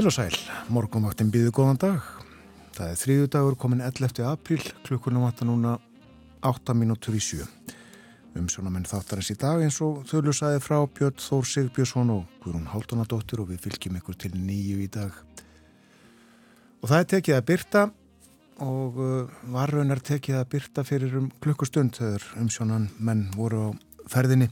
Heil og sæl, morgunvaktin býðu góðan dag. Það er þriðu dagur komin 11. apríl, klukkunum vata núna 8 mínútur í sjö. Umsjónamenn þáttarins í dag eins og þölu sæði frá Björn Þór Sigbjörnsson og Guðrún Haldunadóttir og við fylgjum ykkur til nýju í dag. Og það er tekið að byrta og uh, varraunar tekið að byrta fyrir um klukkustund þegar umsjónan menn voru á ferðinni.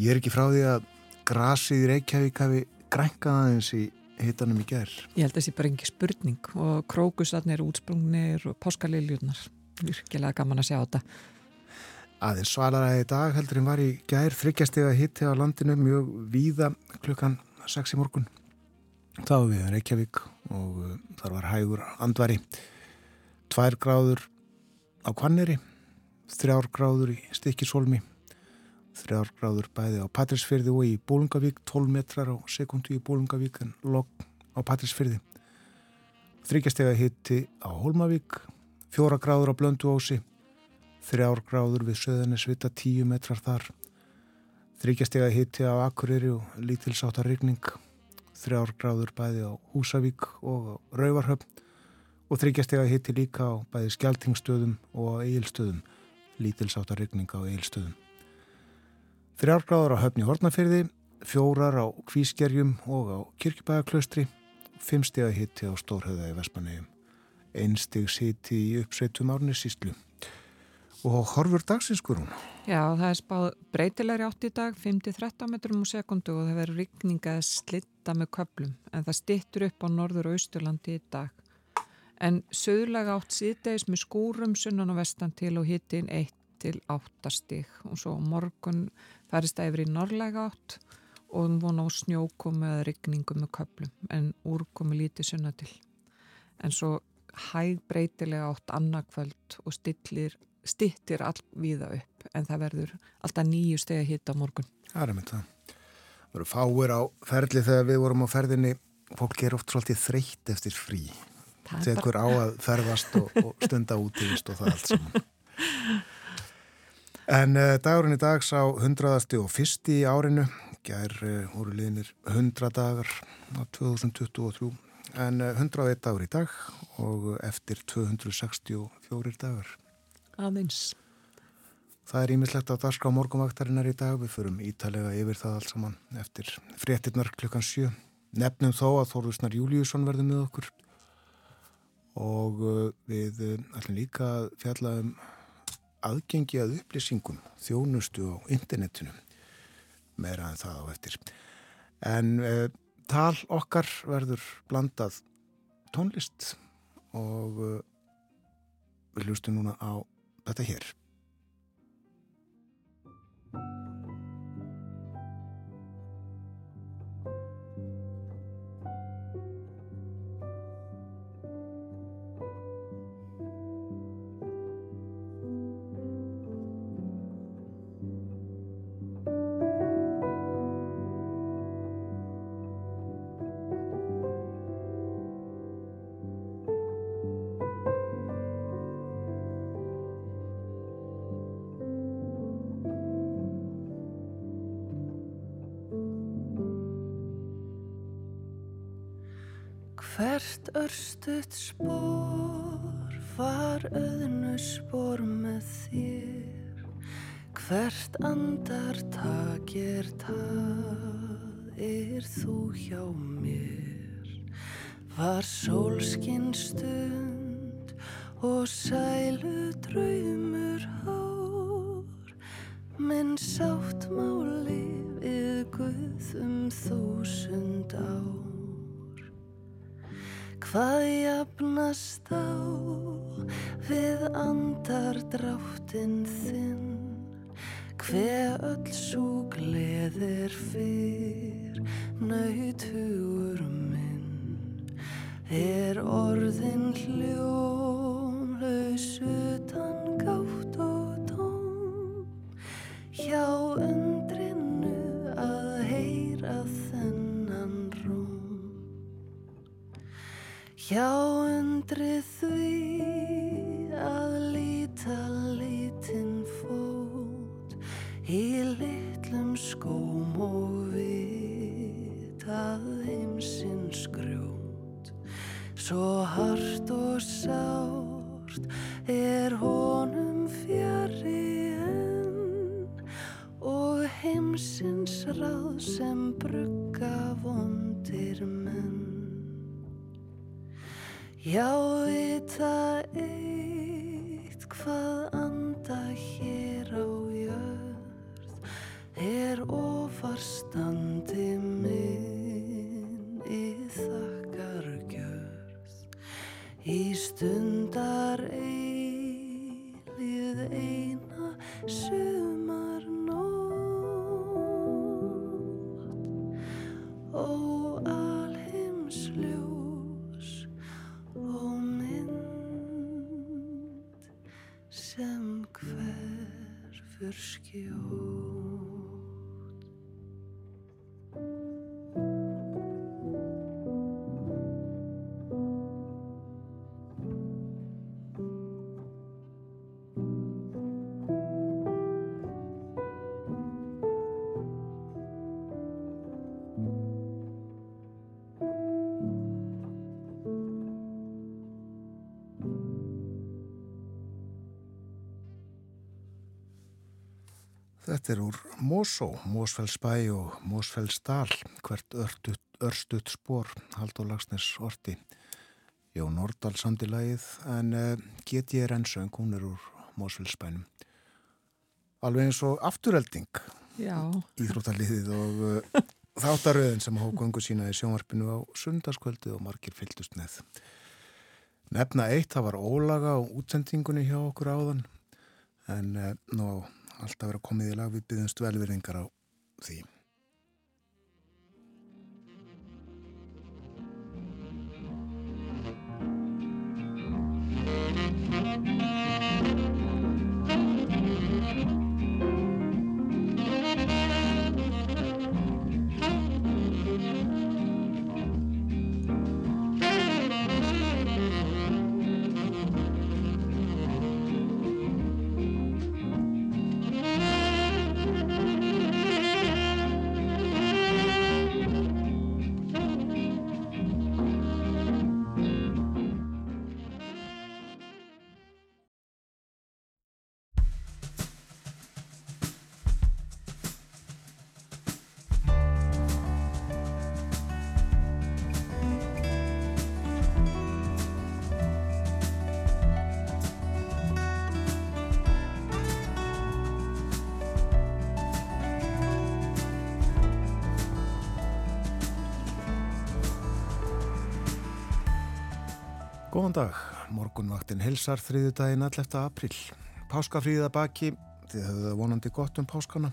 Ég er ekki frá því að grasið í Reykjavík hafi grænkaða eins í hitanum í gerð. Ég held að það sé bara engi spurning og krókusarnir, útsprungnir og páskaliljurnar. Virkilega gaman að sjá þetta. Aðeins svalaræði í dag heldur en var í gerð þryggjastega hitti á landinu mjög víða klukkan 6 í morgun. Var við Reykjavík og uh, þar var hægur andvari. Tvær gráður á Kvanneri, þrjár gráður í Stikisólmi þrjárgráður bæði á Patrísfyrði og í Bólungavík 12 metrar á sekundu í Bólungavík en logg á Patrísfyrði þryggjastega hitti á Holmavík fjóra gráður á Blönduósi þrjárgráður við söðanis vita 10 metrar þar. Þryggjastega hitti á Akureyri og lítilsáttar rigning þrjárgráður bæði á Húsavík og á Rauvarhöfn og þryggjastega hitti líka á bæði Skeltingstöðum og Egilstöðum lítilsáttar rigning á Egilstöðum Þrjárgráður á höfni Hortnafyrði, fjórar á Kvískerjum og á Kirkjubæðaklaustri, fimmstega hitti á Stórhauða í Vespanegjum, einstig hitti í uppsveitum árni síslu. Og horfur dagsinskur hún? Já, það er spáð breytilegri átt í dag, 5-13 metrum á sekundu og það verður rikninga að slitta með köplum, en það stittur upp á norður og austurlandi í dag. En söðurlega átt síðdeis með skúrum sunnan og vestan til og hittin 1 til 8 stig og svo morgun færist það yfir í norrlega átt og vona á snjókomi eða ryggningu með köplum en úrkomi lítið sunna til. En svo hæg breytilega átt annarkvöld og stillir, stittir all viða upp en það verður alltaf nýju steg að hitta morgun. Það er með það. Það voru fáir á ferli þegar við vorum á ferðinni. Fólk er oft svolítið þreytt eftir frí. Tekur bara... á að ferðast og, og stunda út í vist og það allt saman. En uh, dagurinn í dag sá 100. og fyrsti í árinu, gær uh, voru liðnir 100 dagar á 2023, en uh, 101 dagur í dag og eftir 264 dagar. Aðeins. Það er ímislegt á dagskrá morgumvaktarinnar í dag, við förum ítalega yfir það alls saman eftir fréttinnar klukkan 7. Nefnum þó að Þorðusnar Júliusson verði með okkur og við ætlum líka að fjalla um aðgengi að upplýsingum þjónustu á internetinu meira en það á eftir. En uh, tal okkar verður blandað tónlist og uh, við hlustum núna á þetta hér örstuðt spór var auðnu spór með þér. Hvert andar takir það er þú hjá mér. Var sólskinn stund og sælu draumur hár. Minn sáttmáli við Guðum þúsund á Hvað jafnast á við andardráttinn þinn? Hver öll svo gleðir fyrr nöytugur minn. Er orðin hljómlaus utan gátt og tóm? Hjá hjá undri því að líta lítinn fót í litlum skóm og vitað heimsins grjót. Svo hart og sárt er honum fjari enn og heimsins ráð sem brugga vondir menn Já, vita eitt hvað anda hér á jörð er ofarstandi minn í þakkar gjörð í stundar eilið eina sumar sem hverfur skjótt Mosó, Mosfellsbæ og Mosfellsdal, hvert örstutt spór, Haldur Lagsnes orti. Jón Nordal samtilagið, en uh, get ég er ennsöng, hún er úr Mosfellsbænum. Alveg eins og afturhelding, Já, íþróttaliðið og uh, þáttaröðin sem hók göngu sína í sjónvarpinu á sundarskvöldi og margir fylgdust með. Nefna eitt, það var ólaga á útsendingunni hjá okkur áðan, en uh, nú alltaf vera komið í lag við byggðumst velverðingar á því. Morgunvaktin helsar þriði daginn 11. april. Páskafríða baki, þið höfðu það vonandi gott um páskana.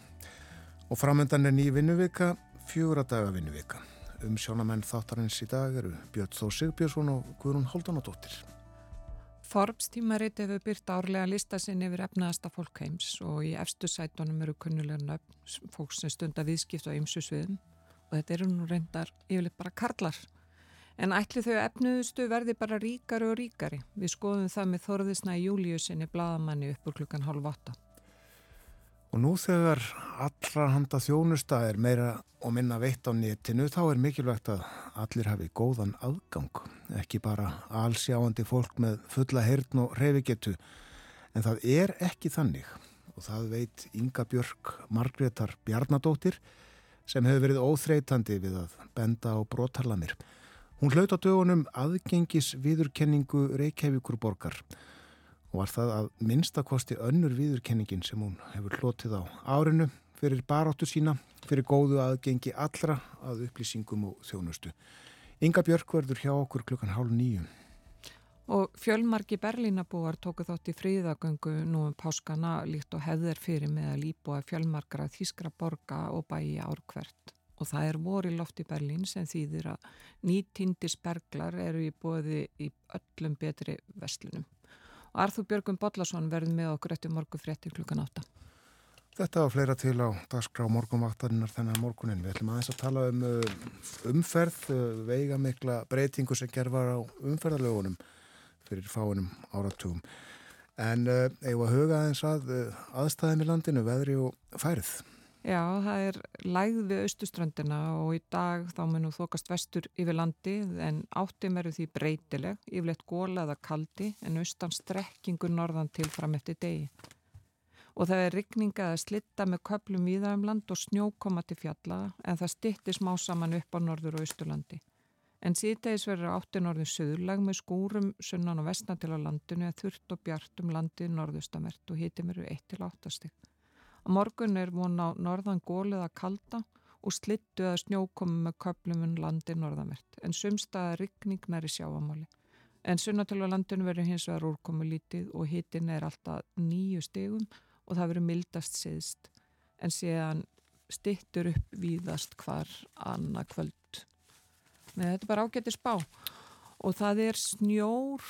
Og framöndan er ný vinnuvika, fjögur að daga vinnuvika. Um sjónamenn þáttarins í dag eru Björn Þó Sigbjörnsson og Guðrún Haldunadóttir. Forbes tímarit hefur byrt árlega lista sinn yfir efnaðasta fólkheims og í efstu sætunum eru kunnulega nöfn fólk sem stunda viðskipt á ymsu sviðum og þetta eru nú reyndar yfirleitt bara karlar. En ætli þau efnuðustu verði bara ríkari og ríkari. Við skoðum það með Þorðisna í júliusinni bladamanni uppur klukkan halv åtta. Og nú þegar allra handa þjónusta er meira og minna veitt á netinu þá er mikilvægt að allir hafi góðan aðgang. Ekki bara allsjáandi fólk með fulla heyrn og reyfigetu. En það er ekki þannig og það veit Inga Björk Margreðar Bjarnadóttir sem hefur verið óþreytandi við að benda á brotarlanir. Hún hlaut á dögunum aðgengis viðurkenningu Reykjavíkur borgar og var það að minnstakosti önnur viðurkenningin sem hún hefur hlotið á árinu fyrir baráttu sína, fyrir góðu aðgengi allra að upplýsingum og þjónustu. Inga Björk verður hjá okkur klukkan hálf nýju. Og fjölmarki Berlínabúar tóku þátt í fríðagöngu nú um páskana líkt og hefðir fyrir með að líbúa fjölmarkra þýskra borga og bæi árkvert. Og það er voru í loft í Berlín sem þýðir að nýtindisberglar eru í bóði í öllum betri vestlunum. Og Arþúr Björgum Bodlason verði með okkur eftir morgu frétti klukkan átta. Þetta var fleira til á dagskrá morgunvaktarinnar þennan morgunin. Við ætlum aðeins að tala um uh, umferð, uh, veiga mikla breytingu sem gerðvar á umferðarlegunum fyrir fáinum áratugum. En uh, eigum að huga aðeins að aðstæðum í landinu, veðri og færið. Já, það er lægð við austuströndina og í dag þá munum þokast vestur yfir landi en áttum eru því breytileg, yfirleitt góla eða kaldi en austan strekkingur norðan til fram eftir degi. Og það er rikninga að slitta með köplum íðaðum land og snjókoma til fjalla en það stittir smá saman upp á norður og austurlandi. En síðdegis verður áttin orðin söðurlag með skúrum sunnan og vestna til á landinu eða þurft og bjart um landið norðustamert og hitim eru 1-8 stygg. Morgun er von á norðan gólið að kalda og slittu að snjókomi með köpluminn landi norðamert en sumstaða rikning næri sjáamáli. En sunnatölu á landinu verður hins vegar úrkomi lítið og hitin er alltaf nýju stegum og það verður mildast siðst en séðan stittur upp víðast hvar annað kvöld. Með þetta er bara ágættir spá og það er snjór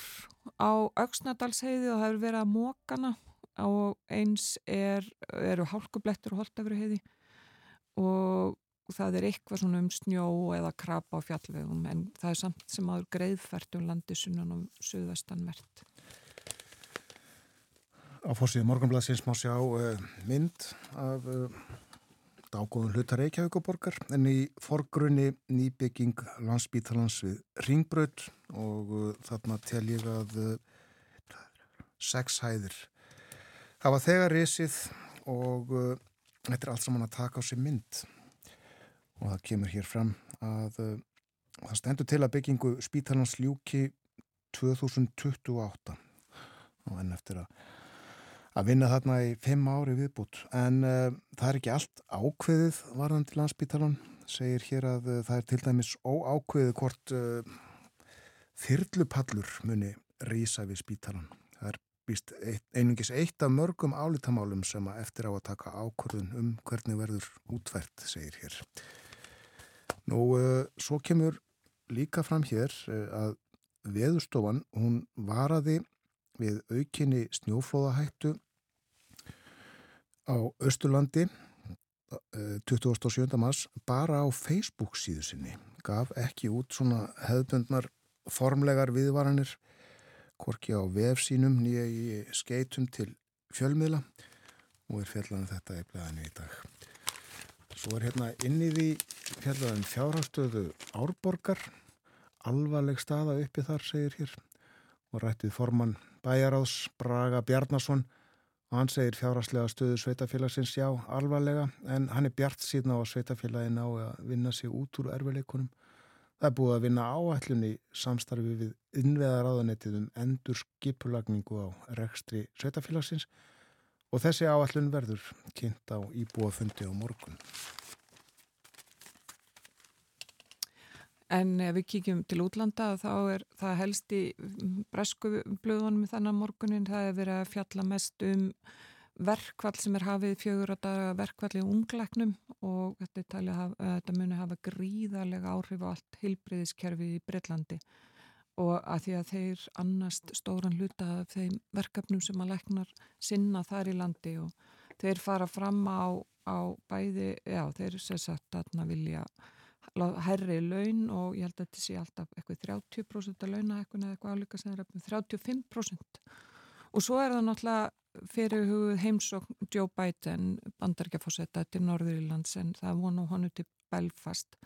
á Öksnadalsheiði og það hefur verið að mókana og eins er, eru hálkublettur og holtafri heiði og það er eitthvað svona um snjó eða krabba á fjallvegum en það er samt sem aður greiðfært um landi sunnan og suðvestanvert. Á fórsíðu morgunbladsins má sjá uh, mynd af uh, dágóðun hluta Reykjavíkuborgar en í forgrunni nýbygging landsbítalans við Ringbröð og uh, þarna tel ég að sex hæðir hafa þegar risið og uh, þetta er allt saman að taka á sér mynd. Og það kemur hér fram að uh, það stendur til að byggingu spítalans ljúki 2028 og enn eftir að að vinna þarna í fimm ári viðbútt en uh, það er ekki allt ákveðið varðandi landspítalan segir hér að uh, það er til dæmis óákveðið hvort uh, þyrlupallur muni rýsa við spítalan býst einungis eitt af mörgum álitamálum sem að eftir á að taka ákvörðun um hvernig verður útvært, segir hér. Nú, uh, svo kemur líka fram hér uh, að veðustofan, hún varaði við aukinni snjóflóðahættu á Östurlandi uh, 27. mars bara á Facebook síðu sinni. Gaf ekki út svona hefðbundnar formlegar viðvaranir korki á vefsínum nýja í skeitum til fjölmiðla. Og er fjallaðan um þetta í blæðinu í dag. Svo er hérna inn í því fjallaðan fjárhástöðu Árborgar, alvarleg staða uppi þar segir hér. Og rættið formann bæjaráðs Braga Bjarnason. Og hann segir fjárháslega stöðu sveitafélagsins já alvarlega en hann er bjart síðan á að sveitafélagin á að vinna sig út úr erfileikunum Það er búið að vinna áætlunni samstarfi við innveðaráðanettið um endur skipulagningu á rekstri sveitafélagsins og þessi áætlun verður kynnt á íbúafundi á morgun. En ef við kíkjum til útlanda þá er það helst í bresku blöðunum þennan morgunin það er verið að fjalla mest um verkvall sem er hafið fjögur að verkvall í ungleiknum og þetta, hafa, þetta muni hafa gríðarlega áhrif á allt hilbriðiskerfi í Breitlandi og að því að þeir annast stóran hluta af þeim verkefnum sem að leiknar sinna þar í landi og þeir fara fram á, á bæði, já þeir sér sagt að vilja herri laun og ég held að þetta sé alltaf eitthvað 30% að launa eitthvað eða eitthvað álíka sem er 35% og svo er það náttúrulega fyrir hugið heimsókn Joe Biden bandargeforsetta til Norðurílands en það vonu honu til Belfast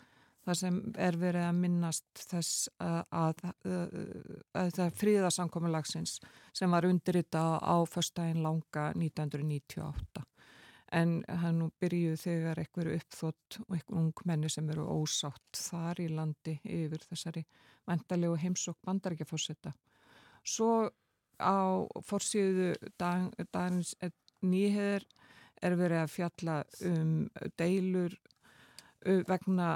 þar sem er verið að minnast þess að, að, að, að það fríðarsamkommulagsins sem var undirrita á förstægin langa 1998 en hann byrjuð þegar eitthvað uppþótt og eitthvað ungmenni sem eru ósátt þar í landi yfir þessari mentalegu heimsókn bandargeforsetta svo á forsýðu dag, dagins nýheður er verið að fjalla um deilur vegna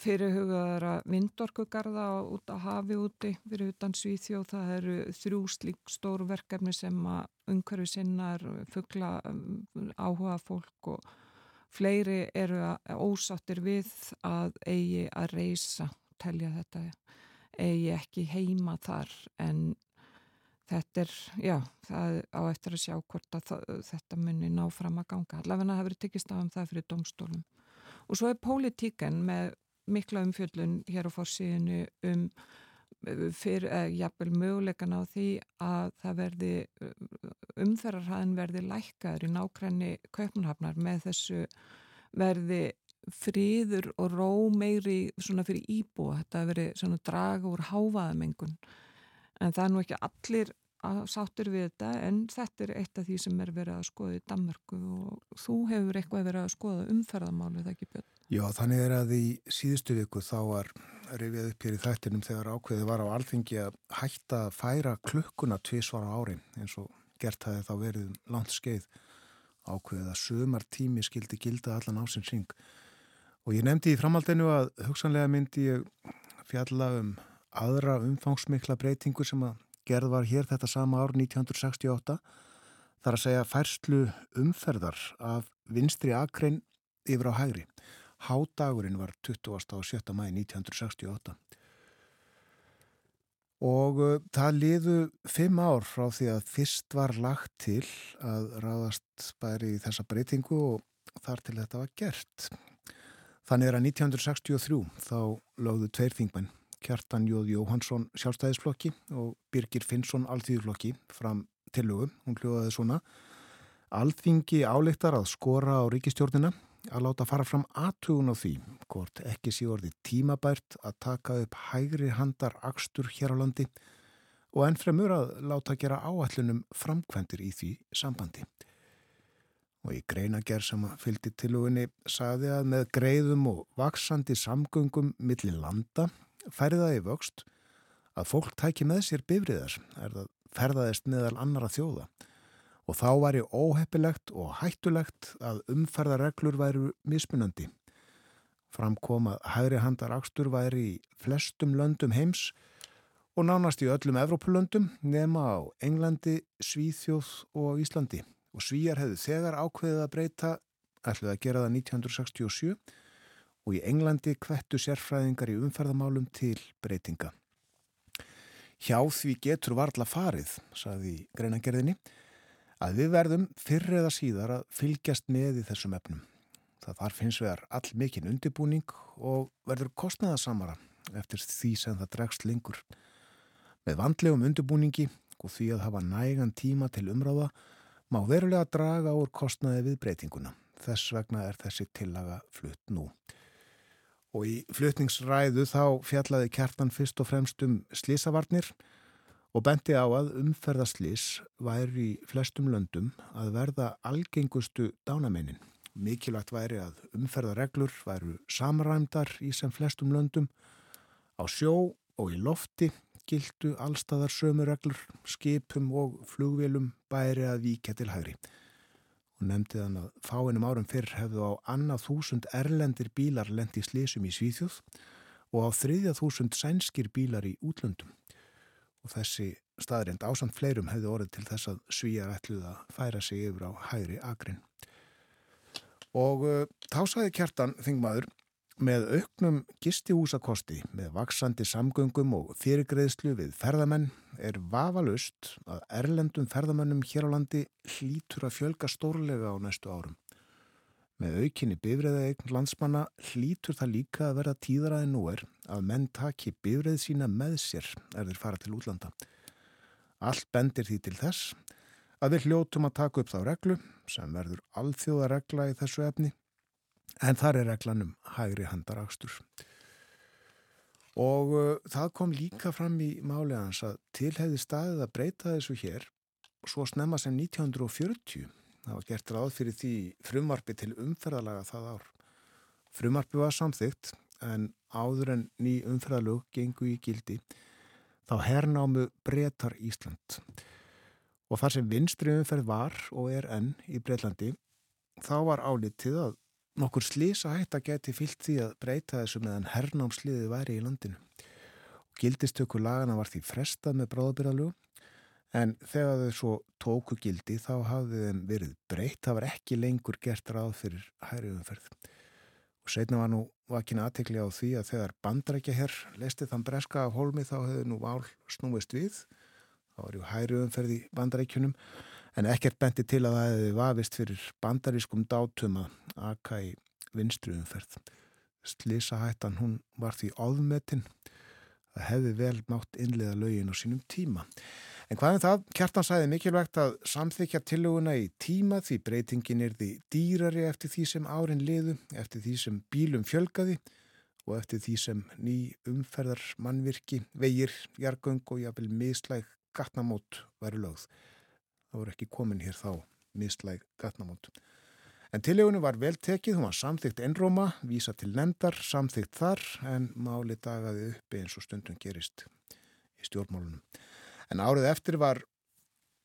fyrirhugaðara vindorkugarða út á hafi úti fyrir utan Svíþjóð. Það eru þrjú slík stóru verkefni sem að umhverfi sinnar, fuggla áhuga fólk og fleiri eru ósáttir við að eigi að reysa, telja þetta, eigi ekki heima þar en þetta er, já, það á eftir að sjá hvort að það, þetta munni ná fram að ganga. Allavega það verið tekist af um það fyrir domstólum. Og svo er pólitíken með mikla umfjöldun hér á fórsíðinu um fyrir, eða jafnvel mögulegan á því að það verði umferðarhæðin verði lækkaður í nákvæmni kaupmanhafnar með þessu verði fríður og ró meiri svona fyrir íbúa, þetta verði svona draga úr hávaðamengun en það er nú ekki allir sáttur við þetta en þetta er eitt af því sem er verið að skoða í Danmarku og þú hefur eitthvað verið að skoða umferðamálu eða ekki björn? Já, þannig er að í síðustu viku þá var rifjað upp hér í þættinum þegar ákveði var á alþingi að hætta að færa klukkuna tvísvar á ári eins og gert hafi þá verið langt skeið ákveðið að sömar tími skildi gilda allan ásins ring og ég nefndi í framhaldinu að hugsanlega myndi ég fjalla um aðra umfangsmikla breytingu sem að gerð var hér þetta sama ár 1968 þar að segja færslu umferðar af vinstri akrein yfir á hægri. Hádagurinn var 20. og 7. mæi 1968 og uh, það liðu fimm ár frá því að fyrst var lagt til að ráðast bæri í þessa breytingu og þar til þetta var gert. Þannig er að 1963 þá lögðu tveir þingmenn Kjartan Jóð Jóhansson sjálfstæðisflokki og Birgir Finnsson alþýðflokki fram tillögu. Hún hljóðaði svona Alþingi áleiktar að skora á ríkistjórnina að láta fara fram aðtugun á því hvort ekki sé orði tímabært að taka upp hægri handar akstur hér á landi og ennfremur að láta gera áallunum framkvendir í því sambandi. Og í greinager sem fylgdi tilugunni saði að með greiðum og vaksandi samgöngum millir landa færi það í vöxt að fólk tæki með sér bifriðar er ferðaðist meðal annara þjóða og þá væri óheppilegt og hættulegt að umferðarreglur væru mismunandi. Framkom að hægri handar akstur væri í flestum löndum heims og nánast í öllum Evrópulöndum nema á Englandi, Svíþjóð og Íslandi og Svíjar hefðu þegar ákveðið að breyta, ætluð að gera það 1967 og í Englandi kvettu sérfræðingar í umferðamálum til breytinga. Hjá því getur varla farið, saði greinagerðinni, að við verðum fyrr eða síðar að fylgjast með í þessum efnum. Það þarf hins vegar all mikinn undibúning og verður kostnaðasamara eftir því sem það dregst lengur. Með vandlegum undibúningi og því að hafa nægan tíma til umráða má verulega draga úr kostnaði við breytinguna. Þess vegna er þessi tillaga flutt nú. Og í flutningsræðu þá fjallaði kjartan fyrst og fremst um slísavarnir og bendi á að umferðaslís væri í flestum löndum að verða algengustu dánamennin. Mikilvægt væri að umferðareglur væru samræmdar í sem flestum löndum. Á sjó og í lofti gildu allstaðar sömureglur, skipum og flugvilum bæri að víkja til hægri og nefndi þann að fáinum árum fyrr hefðu á annað þúsund erlendir bílar lendi slísum í Svíþjóð og á þriðja þúsund sænskir bílar í útlöndum. Og þessi staðrind ásand fleirum hefðu orðið til þess að svíjar ætluð að færa sig yfir á hægri agrinn. Og uh, þá saði kjartan þingmaður Með auknum gistihúsakosti, með vaksandi samgöngum og fyrirgreðslu við ferðamenn er vafalust að erlendum ferðamennum hér á landi hlítur að fjölga stórlega á næstu árum. Með aukinni bifræðaegn landsmanna hlítur það líka að verða tíðaraði nú er að menn taki bifræð sína með sér er þeir fara til útlanda. Allt bendir því til þess að við hljótum að taka upp þá reglu sem verður alþjóðaregla í þessu efni en þar er reglanum hægri handarakstur. Og uh, það kom líka fram í máli hans að til hefði staðið að breyta þessu hér svo snemma sem 1940. Það var gert ráð fyrir því frumarpi til umferðalaga það ár. Frumarpi var samþygt en áður en ný umferðalög gengu í gildi þá hernámu breytar Ísland. Og þar sem vinstri umferð var og er enn í Breitlandi þá var álitið að Nokkur slísa hætta geti fyllt því að breyta þessu meðan hernámsliði væri í landinu. Gildistöku lagana var því frestað með bráðabyrðalög En þegar þau svo tóku gildi þá hafði þeim verið breytt, það var ekki lengur gert ráð fyrir hæri umferð. Og setna var nú vakina aðtekli á því að þegar bandrækja herr leisti þann breska af holmi þá hefði nú vál snúist við. Það var ju hæri umferð í bandrækjunum en ekkert benti til að það hefði vafist fyrir bandarískum dátum að aka í vinstri umferð. Slísahættan hún var því áðmetinn. Það hefði vel mátt innlega lögin á sínum tíma. En hvað er það? Kjartan sæði mikilvægt að samþykja tillöguna í tíma því breytingin er því dýrari eftir því sem árin liðu, eftir því sem bílum fjölgaði og eftir því sem ný umferðar mannvirki, vegir, jargöng og jáfnvel mislæg gatnamót væri lögð. Það voru ekki komin hér þá mislæg gatnamót. En tillögunum var vel tekið, hún var samþygt ennróma, vísa til nendar, samþygt þar en máli dagaði uppi eins og stundum gerist í stjórnmálunum. En árið eftir var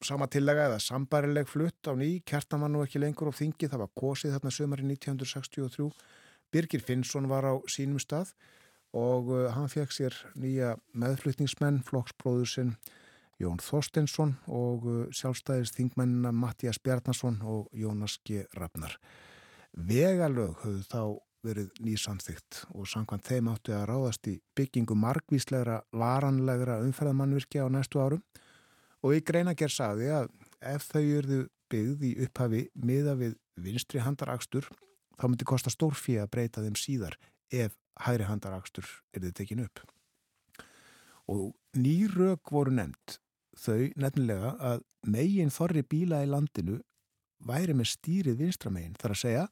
sama tillega eða sambarileg flutt á ný, var nú ekki lengur á þingi, það var kosið þarna sömari 1963. Birgir Finnsson var á sínum stað og uh, hann fekk sér nýja meðflutningsmenn, flokksbróður sinn Jón Þorstensson og uh, sjálfstæðist þingmennina Mattias Bjarnason og Jónas G. Rafnar. Vegalög höfðu þá verið nýsamþygt og samkvæmt þeim áttu að ráðast í byggingu margvíslegra varanlegra umferðamannvirkja á næstu árum og í greinager saði að ef þau eruðu byggð í upphafi miða við vinstri handarakstur þá myndi kosta stórfí að breyta þeim síðar ef hæri handarakstur eruðu tekin upp. Og nýrög voru nefnd þau nefnilega að megin þorri bíla í landinu væri með stýrið vinstramegin þar að segja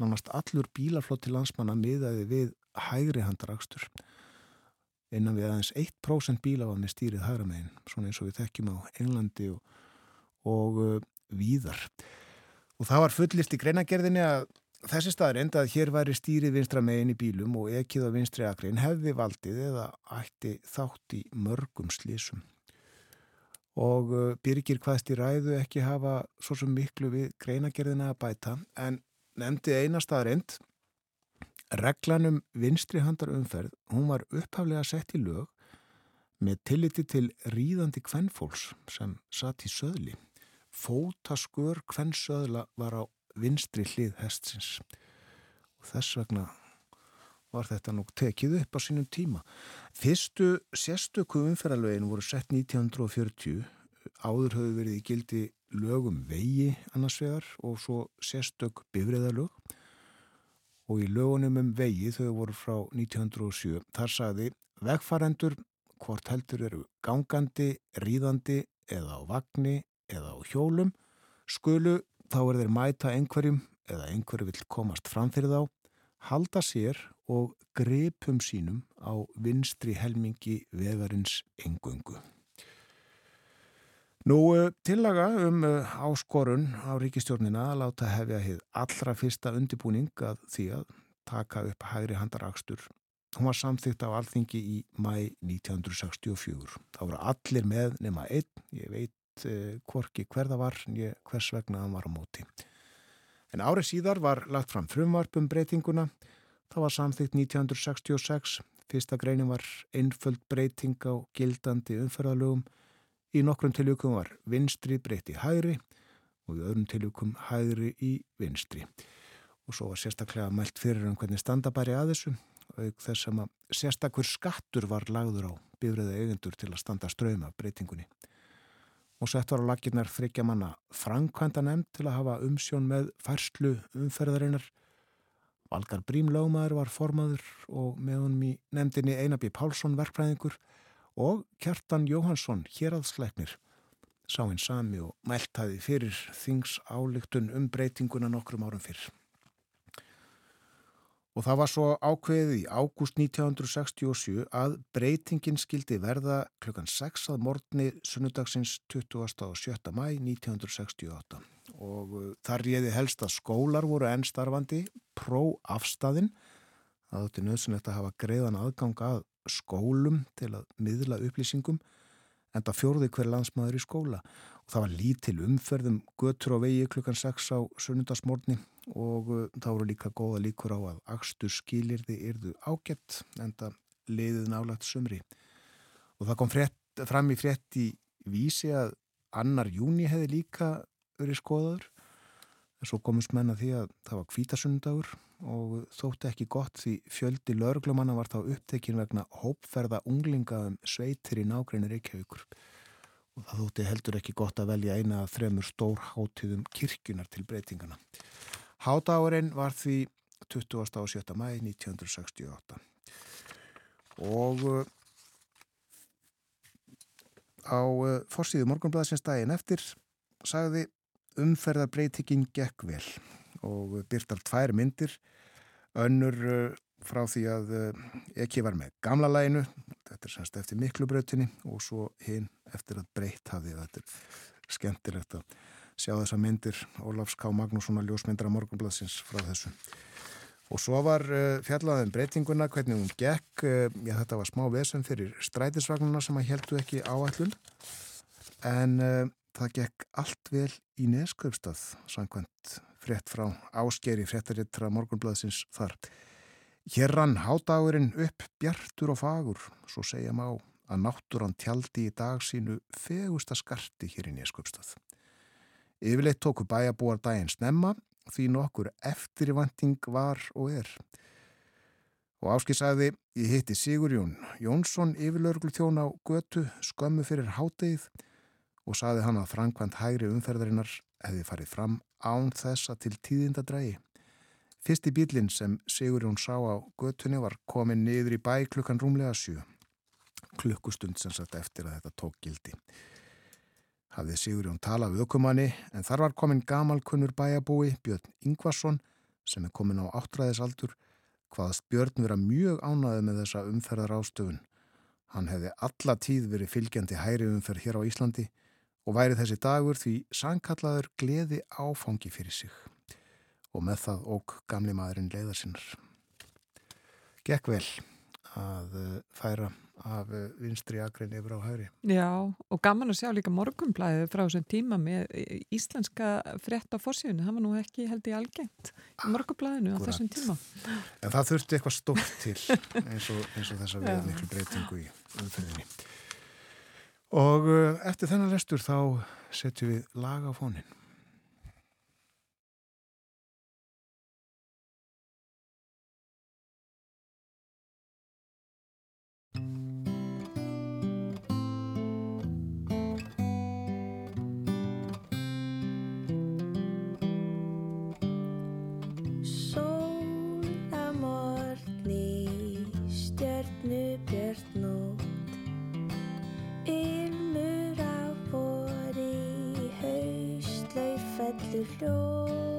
nánast allur bílaflott til landsmanna miðaði við hægri handarakstur. Innan við aðeins 1% bíla var með stýrið hægra megin svona eins og við þekkjum á Englandi og, og uh, víðar. Og það var fullist í greinagerðinni að þessi staður enda að hér væri stýrið vinstra megin í bílum og ekkið á vinstri akrein hefði valdið eða ætti þátt í mörgum slísum og uh, Birgir hvaðst í ræðu ekki hafa svo sem miklu við greinagerðina að bæta en nefndi einastaðarind reglanum vinstri handar umferð hún var upphaflega sett í lög með tilliti til ríðandi kvennfólks sem satt í söðli. Fótaskur kvennsöðla var á vinstri hlið hestsins. Og þess vegna var þetta nú tekið upp á sínum tíma. Fyrstu sérstöku umferðalögin voru sett 1940 áður höfðu verið í gildi lögum vegi annars vegar og svo sérstök bifriðalög og í lögunum um vegi þau voru frá 1907 þar sagði vegfarendur hvort heldur eru gangandi, ríðandi eða á vagni eða á hjólum skulu þá er þeir mæta einhverjum eða einhverju vill komast fram fyrir þá halda sér og grepum sínum á vinstri helmingi vegarins engöngu. Nú eh, tillaga um eh, áskorun á ríkistjórnina að láta hefja hér allra fyrsta undibúning að því að taka upp hægri handarakstur. Hún var samþýtt á alþingi í mæ 1964. Það voru allir með nema einn, ég veit eh, hvorki hverða var, ég hvers vegna hann var á móti. En árið síðar var lagt fram frumvarpum breytinguna. Það var samþýtt 1966. Fyrsta greinin var einföld breyting á gildandi umferðalögum Í nokkrum tilvíkum var vinstri breytti hægri og í öðrum tilvíkum hægri í vinstri. Og svo var sérstaklega mælt fyrir um hvernig standabæri að þessu og þess að sérstakur skattur var lagður á bifræða eigendur til að standa ströyma breytingunni. Og sett var á laginnar þryggja manna framkvæmda nefnd til að hafa umsjón með færslu umferðarinnar. Valgar Brímlómaður var formaður og með honum í nefndinni Einabí Pálsson verkfræðingur og Kjartan Jóhansson, héraðsleiknir, sá hinn sami og mæltaði fyrir þings álygtun um breytinguna nokkrum árum fyrr. Og það var svo ákveðið í ágúst 1967 að breytingin skildi verða klukkan 6 að morgni sunnudagsins 20. og 7. mæ 1968. Og uh, þar réði helst að skólar voru ennstarfandi, pró afstæðin, að þetta er nöðsynlegt að hafa greiðan aðgang að skólum til að miðla upplýsingum en það fjórði hver landsmaður í skóla. Og það var lítil umferðum götur á vegi klukkan 6 á sunnundasmórni og uh, þá voru líka góða líkur á að axtur skilirði yrðu ágætt en það leiðið nálagt sumri. Og það kom frétt, fram í frétt í vísi að annar júni hefði líka verið skoðaður en svo komist menna því að það var kvítasundagur og þótti ekki gott því fjöldi lauruglumanna var þá upptekinn vegna hópferða unglinga um sveitir í nágreinir Reykjavíkur og það þótti heldur ekki gott að velja eina af þremur stór hátíðum kirkjunar til breytingana. Hádagurinn var því 27. mæ 1968 og uh, á uh, fórsíðu morgunblæðsins daginn eftir sagði umferðarbreytikinn gekk vel og byrtar tvær myndir. Önnur uh, frá því að ekki var með gamla læginu þetta er semst eftir miklubrautinni og svo hinn eftir að breyt hafði. Þetta er skemmtilegt að sjá þessa myndir Ólafs K. Magnússon að ljósmyndra morgunblæðsins frá þessu. Og svo var uh, fjallaðum breytinguna, hvernig hún gekk, uh, já þetta var smá vesen fyrir strætisvagnuna sem að heldu ekki áallun, en uh, það gekk allt vel í neskaupstað, samkvæmt frétt frá áskeri fréttarittra morgunblæðsins þar. Hér rann hádagurinn upp bjartur og fagur, svo segja má að náttúran tjaldi í dag sínu fegusta skarti hér í neskaupstað. Yfirleitt tóku bæjabúar daginn snemma, því nokkur eftirvanting var og er. Og Áski sagði, ég hitti Sigur Jón Jónsson yfirlörglu þjón á götu skömmu fyrir hátegið og sagði hann að Frankvænt hægri umferðarinnar hefði farið fram án þessa til tíðinda drægi. Fyrsti bílinn sem Sigur Jón sá á götunni var komin niður í bæ klukkan rúmlega sjö. Klukkustund sem sagt eftir að þetta tók gildi hafði Sigurjón talað við okkumanni en þar var komin gamalkunnur bæjabúi Björn Ingvarsson sem er komin á áttræðisaldur hvaðast Björn vera mjög ánaði með þessa umferðar ástöfun. Hann hefði alla tíð verið fylgjandi hæri umferð hér á Íslandi og væri þessi dagur því sangkallaður gleði áfangi fyrir sig og með það óg gamli maðurinn leiðar sinnar. Gekk vel að eh, færa af eh, vinstri agrin yfir á hæri. Já, og gaman að sjá líka morgumblæðið frá þessum tíma með eh, íslenska frétt á fórsíðunni, það var nú ekki held í algengt í morgumblæðinu á þessum tíma. En það þurfti eitthvað stórt til eins og, eins og þess að við miklu breytingu í umfyrðinni. Og eh, eftir þennan restur þá setjum við laga á fónin. Show.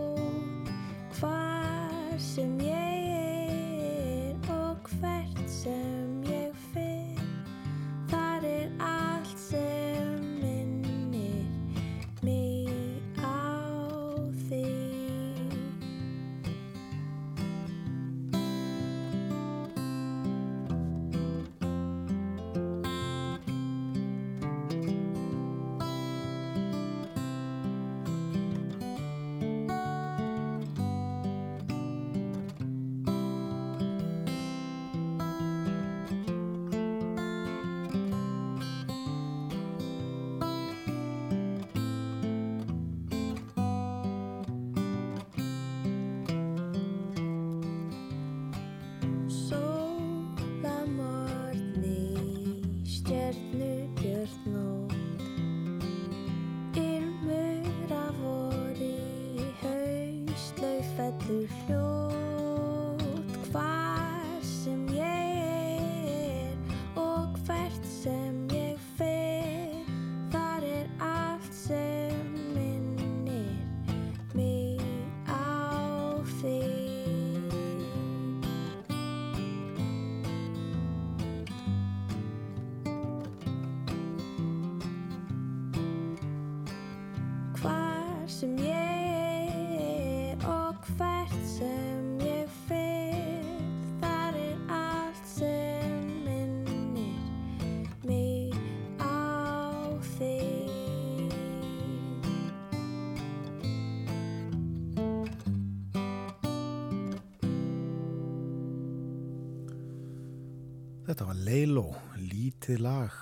Þetta var Leilo, lítið lag,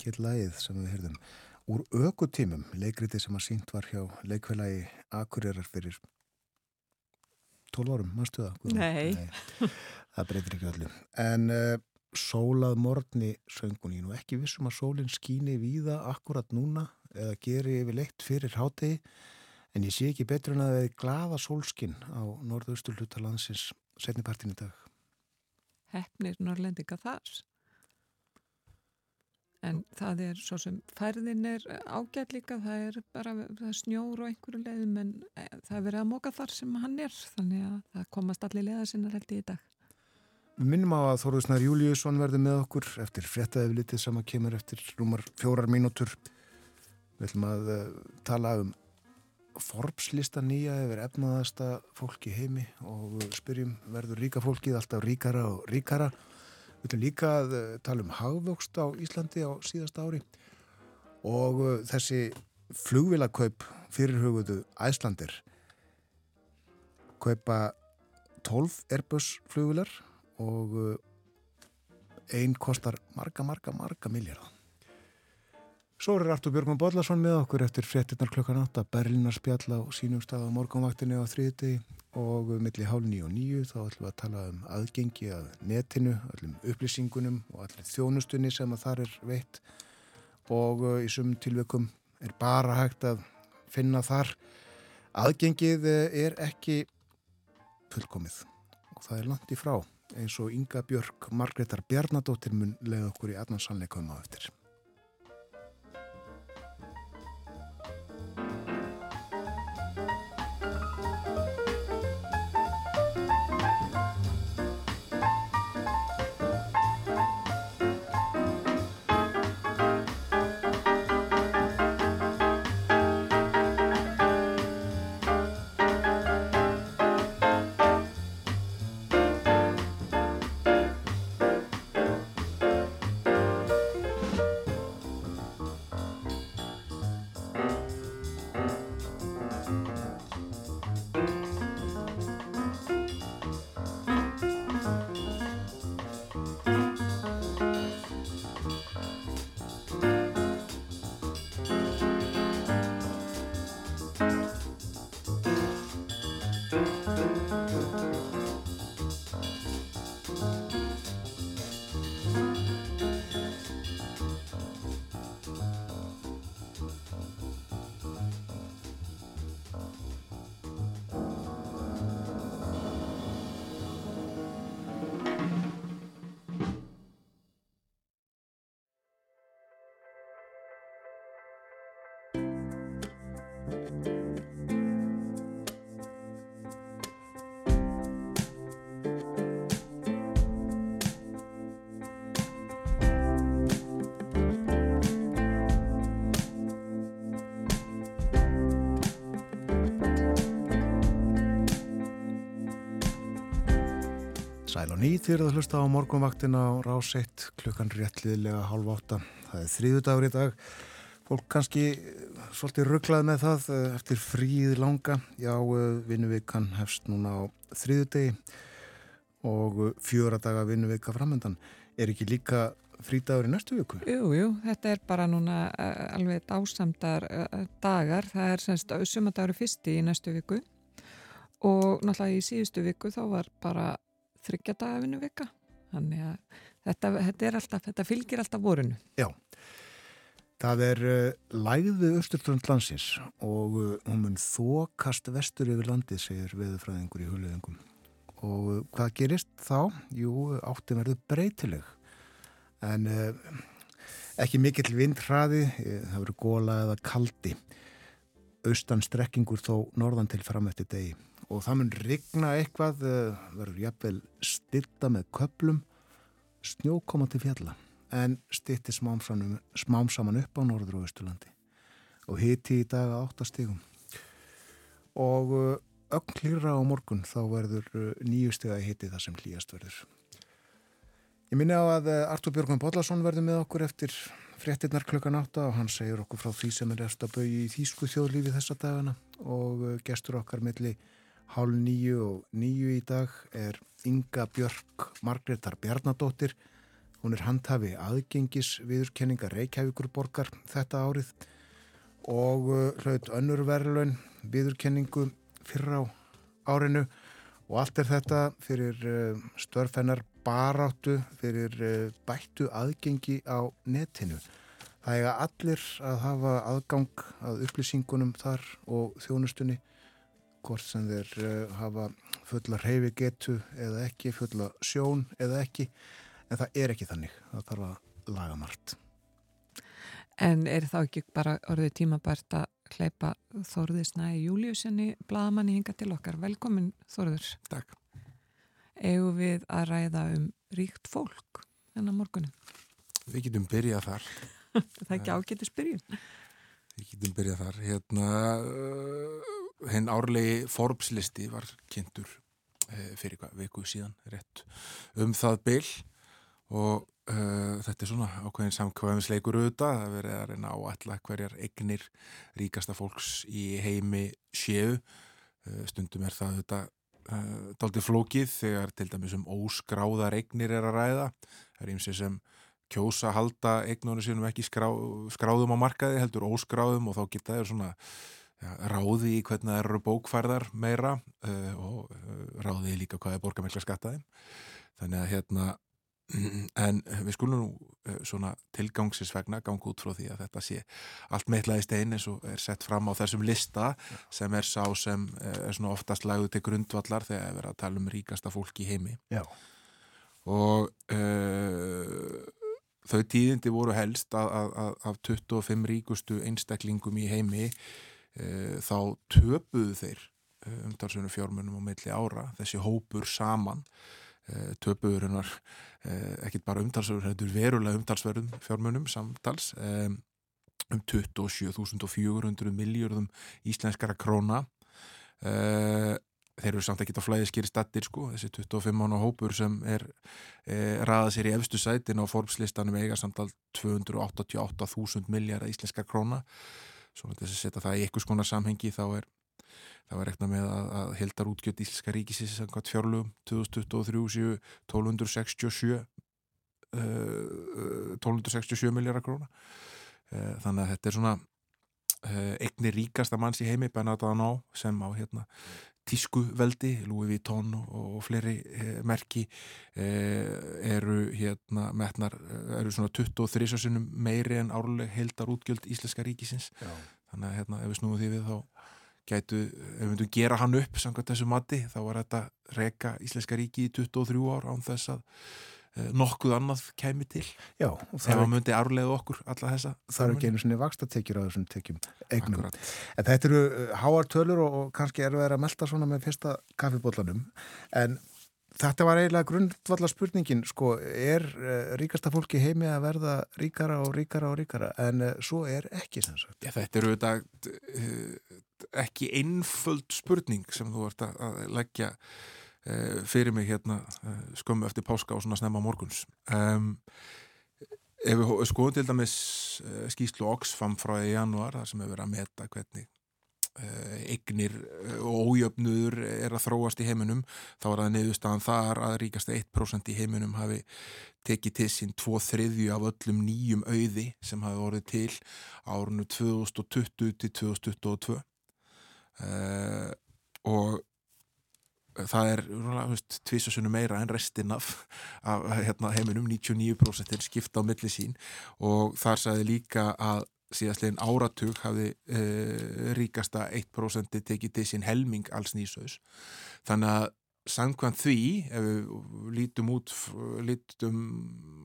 hér lagið sem við hyrðum. úr ökutímum, leikriti sem að sínt var hjá leikfélagi Akureyrar fyrir 12 árum, mannstu það? Guðrún? Nei. Það breytir ekki öllu. En uh, sólað morgni söngun í nú ekki vissum að sólinn skíni víða akkurat núna eða geri yfir leitt fyrir hátegi en ég sé ekki betur en að það er glaða sólskinn á norðaustur hluta landsins setnipartin í dag. Hefnir norrlendinga þar. En það er svo sem færðin er ágætt líka, það er bara það er snjór og einhverju leiðum en eh, það er verið að móka þar sem hann er þannig að það komast allir leiða sinna held í dag. Við minnum á að Þorðusnar Júliusson verði með okkur eftir fréttaðið sem að kemur eftir rúmar fjórar mínútur. Við ætlum að uh, tala um Forbes-lista nýja yfir efnaðasta fólki heimi og spyrjum verður ríka fólkið alltaf ríkara og ríkara. Við ætlum líka að uh, tala um hagvöxt á Íslandi á síðasta ári og uh, þessi flugvilakaup fyrirhuguðu æslandir kaupa 12 Airbus flugvilar og uh, einn kostar marga, marga, marga miljardar. Svo er Artur Björgman Bodlason með okkur eftir frettinnar klukkan 8, Berlinar spjall á sínum stað á morgunvaktinni á þriðdegi og milli hálf nýju og nýju þá ætlum við að tala um aðgengi að netinu, öllum upplýsingunum og allir þjónustunni sem að þar er veitt og uh, í sumum tilveikum er bara hægt að finna þar. Aðgengið uh, er ekki fullkomið og það er langt í frá eins og Inga Björk Margreðar Bjarnadóttir mun leið okkur í allan sannleikum á eftir. Sæl og nýtt fyrir að hlusta á morgunvaktina á rás 1 klukkan réttliðlega hálf átta. Það er þrýðu dagur í dag. Fólk kannski eh, svolítið rugglað með það eh, eftir fríð langa. Já, eh, vinnuvikan hefst núna á þrýðu degi og fjóra daga vinnuvika framöndan. Er ekki líka frídagur í næstu viku? Jú, jú, þetta er bara núna alveg dásamdar uh, dagar. Það er semst sumadagur fyrsti í næstu viku og náttúrulega í síðustu viku þá var bara þryggjadagafinu vika þannig að þetta, þetta, alltaf, þetta fylgir alltaf vorinu. Já, það er uh, lægðu austurströnd landsins og uh, hún mun þokast vestur yfir landið, segir veðurfræðingur í hulöðingum og uh, hvað gerist þá? Jú, áttum verður breytileg. En ekki mikill vindhraði það verður góla eða kaldi. Austan strekkingur þó norðan til fram eftir degi og það mun rigna eitthvað, verður jafnvel stitta með köplum, snjó koma til fjalla. En stitti smám saman, upp á norður og austurlandi. Og hiti í dag að áttastígum og ögn hlýra á morgun þá verður nýju steg að hiti það sem hlýjast verður. Ég minna á að Artur Björgman Bodlason verður með okkur eftir fréttinnar klukkan átta og hann segir okkur frá því sem er eftir að bauði í Þýsku þjóðlífi þessa dagana. Og gestur okkar milli hálf nýju og nýju í dag er Inga Björk Margreðar Bjarnadóttir. Hún er handhafi aðgengis viðurkenninga Reykjavíkur borgar þetta árið og uh, hlaut önnur verðlaun viðurkenningu fyrra á árinu og allt er þetta fyrir uh, störfennar baráttu fyrir uh, bættu aðgengi á netinu. Það eiga allir að hafa aðgang að upplýsingunum þar og þjónustunni hvort sem þeir uh, hafa fulla reyfi getu eða ekki, fulla sjón eða ekki en það er ekki þannig. Það þarf að laga margt. En er þá ekki bara orðið tímabært að hleypa Þorði Snæði Júliusinni bladamanni hinga til okkar. Velkomin Þorður. Takk. Egu við að ræða um ríkt fólk þennan morgunin. Við getum byrjað þar. Það er ekki ágætið spyrjum. Við getum byrjað þar. Hérna, uh, henn árlegi Forbes-listi var kynntur uh, fyrir viku síðan rétt um það byll og uh, þetta er svona ákveðin samkvæðinsleikur auðvitað að verið að reyna á alla hverjar eignir ríkasta fólks í heimi séu. Uh, stundum er það auðvitað Uh, dálítið flókið þegar til dæmis um óskráðar eignir er að ræða það er eins og sem kjósa halda eignunum sínum ekki skrá, skráðum á markaði heldur óskráðum og þá geta þeir svona ja, ráði í hvernig það eru bókfærðar meira uh, og uh, ráði líka hvað er borgarmælka skattaði þannig að hérna en við skulum nú svona tilgangsins vegna ganga út frá því að þetta sé allt meitlaði stein eins og er sett fram á þessum lista sem er sá sem er svona oftast lagðu til grundvallar þegar við erum að tala um ríkasta fólk í heimi. Já. og uh, þau tíðindi voru helst að, að, að, af 25 ríkustu einstaklingum í heimi þá töpuðu þeir uh, umtalsvönu fjármunum á meilli ára þessi hópur saman. Töpuðurinnar ekkit bara umtalsverður, þetta er verulega umtalsverðum fjármunum samtals um 27.400 miljardum íslenskara króna. Þeir eru samt ekki á flæðiskeri stattir sko, þessi 25 mánu hópur sem er ræða sér í efstu sætin á Forbes-listanum eiga samtal 288.000 miljardar íslenskara króna svona þess að setja það í einhvers konar samhengi þá er Það var rekna með að, að heldar útgjöld Íslenska ríkisins samkvæmt fjárlugum 2023 1267 uh, 1267 miljardar króna. Uh, þannig að þetta er svona uh, eignir ríkasta manns í heimi Bernardo Anó sem á hérna tísku veldi, Louis Vuitton og, fleiri eh, merki eh, eru hérna metnar, eru svona 23 sinum meiri en árleg heldar útgjöld Íslenska ríkisins Já. þannig að hérna ef við snúum því við þá gætu, ef við myndum gera hann upp samkvæmt þessu mati, þá var þetta reyka Íslenska ríki í 23 ár án þess að nokkuð annað kæmi til. Já, ef hann myndi árlega okkur alla þessa. Það eru ekki einu svona vakstatekjur á þessum tekjum eignum. Akkurat. En þetta eru háar tölur og, og kannski eru þeir að melda svona með fyrsta kaffibóllanum en Þetta var eiginlega grundvallar spurningin, sko, er uh, ríkasta fólki heimi að verða ríkara og ríkara og ríkara, en svo er ekki sem sagt. Já, þetta eru þetta ekki einföld spurning sem þú ert að leggja fyrir mig hérna skömmu eftir páska og svona snemma morguns. Um, ef við skoðum til dæmis skýslu Oxfam frá í januar, þar sem hefur verið að meta hvernig eignir og ójöfnuður er að þróast í heiminum þá er það nefnustafan þar að ríkast 1% í heiminum hafi tekið til sín 2 þriðju af öllum nýjum auði sem hafi orðið til árunnu 2020 til 2022 uh, og það er tvísasunum meira en restin af, af hérna, heiminum 99% er skipta á milli sín og þar sagði líka að síðastlegin áratug hafði e, ríkasta 1% tekið til sín helming alls nýsaus. Þannig að samkvæmt því, ef við lítum, út, lítum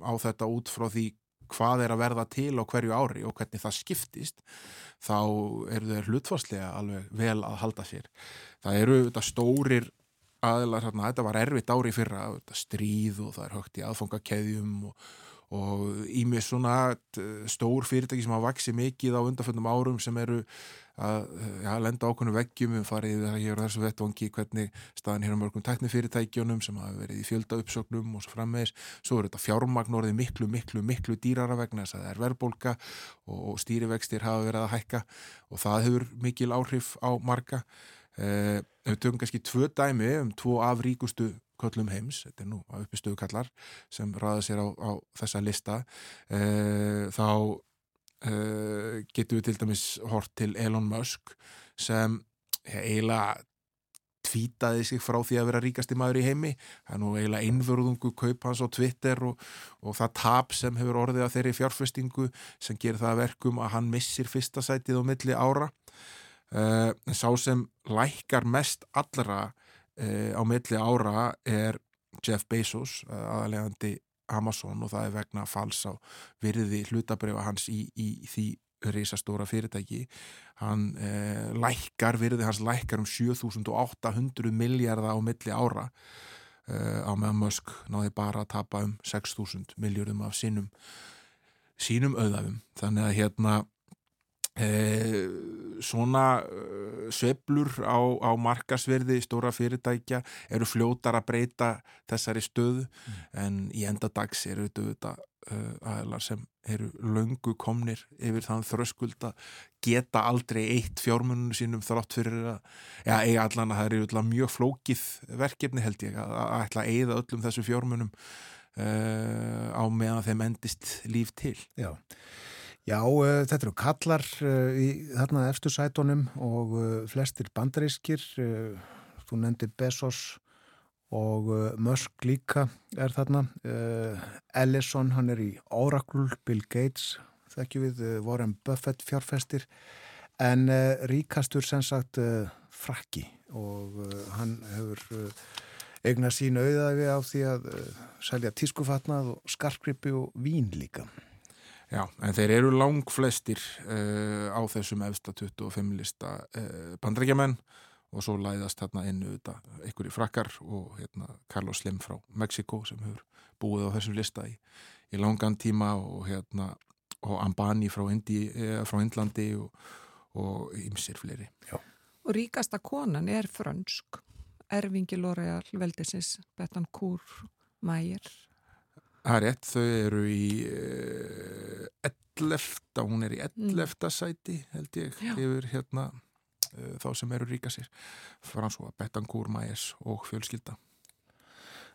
á þetta út frá því hvað er að verða til á hverju ári og hvernig það skiptist, þá eru þeir hlutfarslega alveg vel að halda sér. Það eru þetta stórir aðlar, hérna, þetta var erfitt ári fyrra, stríð og það er högt í aðfangakeðjum og og ímið svona stór fyrirtæki sem hafa vaksið mikið á undanfjöndum árum sem eru að ja, lenda ákveðinu veggjum. Við farið hér á þessu vettvangi hvernig staðin hér á mörgum teknifyrirtækjunum sem hafa verið í fjölda uppsögnum og svo frammeðis svo er þetta fjármagn orðið miklu, miklu, miklu dýrara vegna þess að það er verðbólka og stýrivextir hafa verið að hækka og það hefur mikil áhrif á marga eh, við tökum kannski tvö dæmi um tvo af ríkustu köllum heims, þetta er nú að uppistöðu kallar sem ræða sér á, á þessa lista e, þá uh, getum við til dæmis hort til Elon Musk sem eiginlega tvítaði sig frá því að vera ríkasti maður í heimi. Það er nú eiginlega einvörðungu kaup hans á Twitter og, og það tap sem hefur orðið að þeirri fjárfestingu sem gerir það verkum að hann missir fyrsta sætið á milli ára uh, sá sem lækkar mest allra uh, á milli ára er Jeff Bezos uh, aðalegandi Amazon og það er vegna fals á virði hlutabriða hans í, í því reysastóra fyrirtæki. Hann eh, lækkar, virði hans lækkar um 7800 miljardar á milli ára. Eh, á meðan Musk náði bara að tapa um 6000 miljardum af sínum sínum auðafum þannig að hérna eh, svona eh, sveplur á, á markasverði stóra fyrirtækja eru fljótar að breyta þessari stöðu mm. en í endadags eru þetta aðlar sem eru löngu komnir yfir þann þröskulda geta aldrei eitt fjármuninu sínum þrátt fyrir að, já, eiga allan að það eru mjög flókið verkefni held ég að, að ætla að eigða öllum þessu fjármunum uh, á meðan þeim endist líf til. Já. Já, uh, þetta eru kallar uh, í þarna eftir sætonum og uh, flestir bandarískir, þú nefndir Bezos og Musk líka er þarna. Ellison, hann er í Oracle Bill Gates, þekkju við Warren Buffett fjárfestir. En ríkastur sem sagt frakki og hann hefur eigna sín auðaði á því að selja tískufatnað og skarkrippi og vín líka Já, en þeir eru lang flestir á þessum efsta 25 lista bandrækjaman og svo læðast hérna inn auðvitað einhverju frakkar og hérna Carlos Slim frá Mexiko sem hefur búið á þessum lista í, í langan tíma og hérna og Ambani frá, Indi, eh, frá Indlandi og, og ymsir fleiri. Já. Og ríkasta konan er frönsk, erfingi L'Oreal, Veldisins, Betancourt, Mayer. Það er rétt, þau eru í eh, 11, hún er í 11. Mm. sæti held ég, Já. yfir hérna Eh, þá sem eru ríka sér Fransúa, Betancourt, Maes og fjölskylda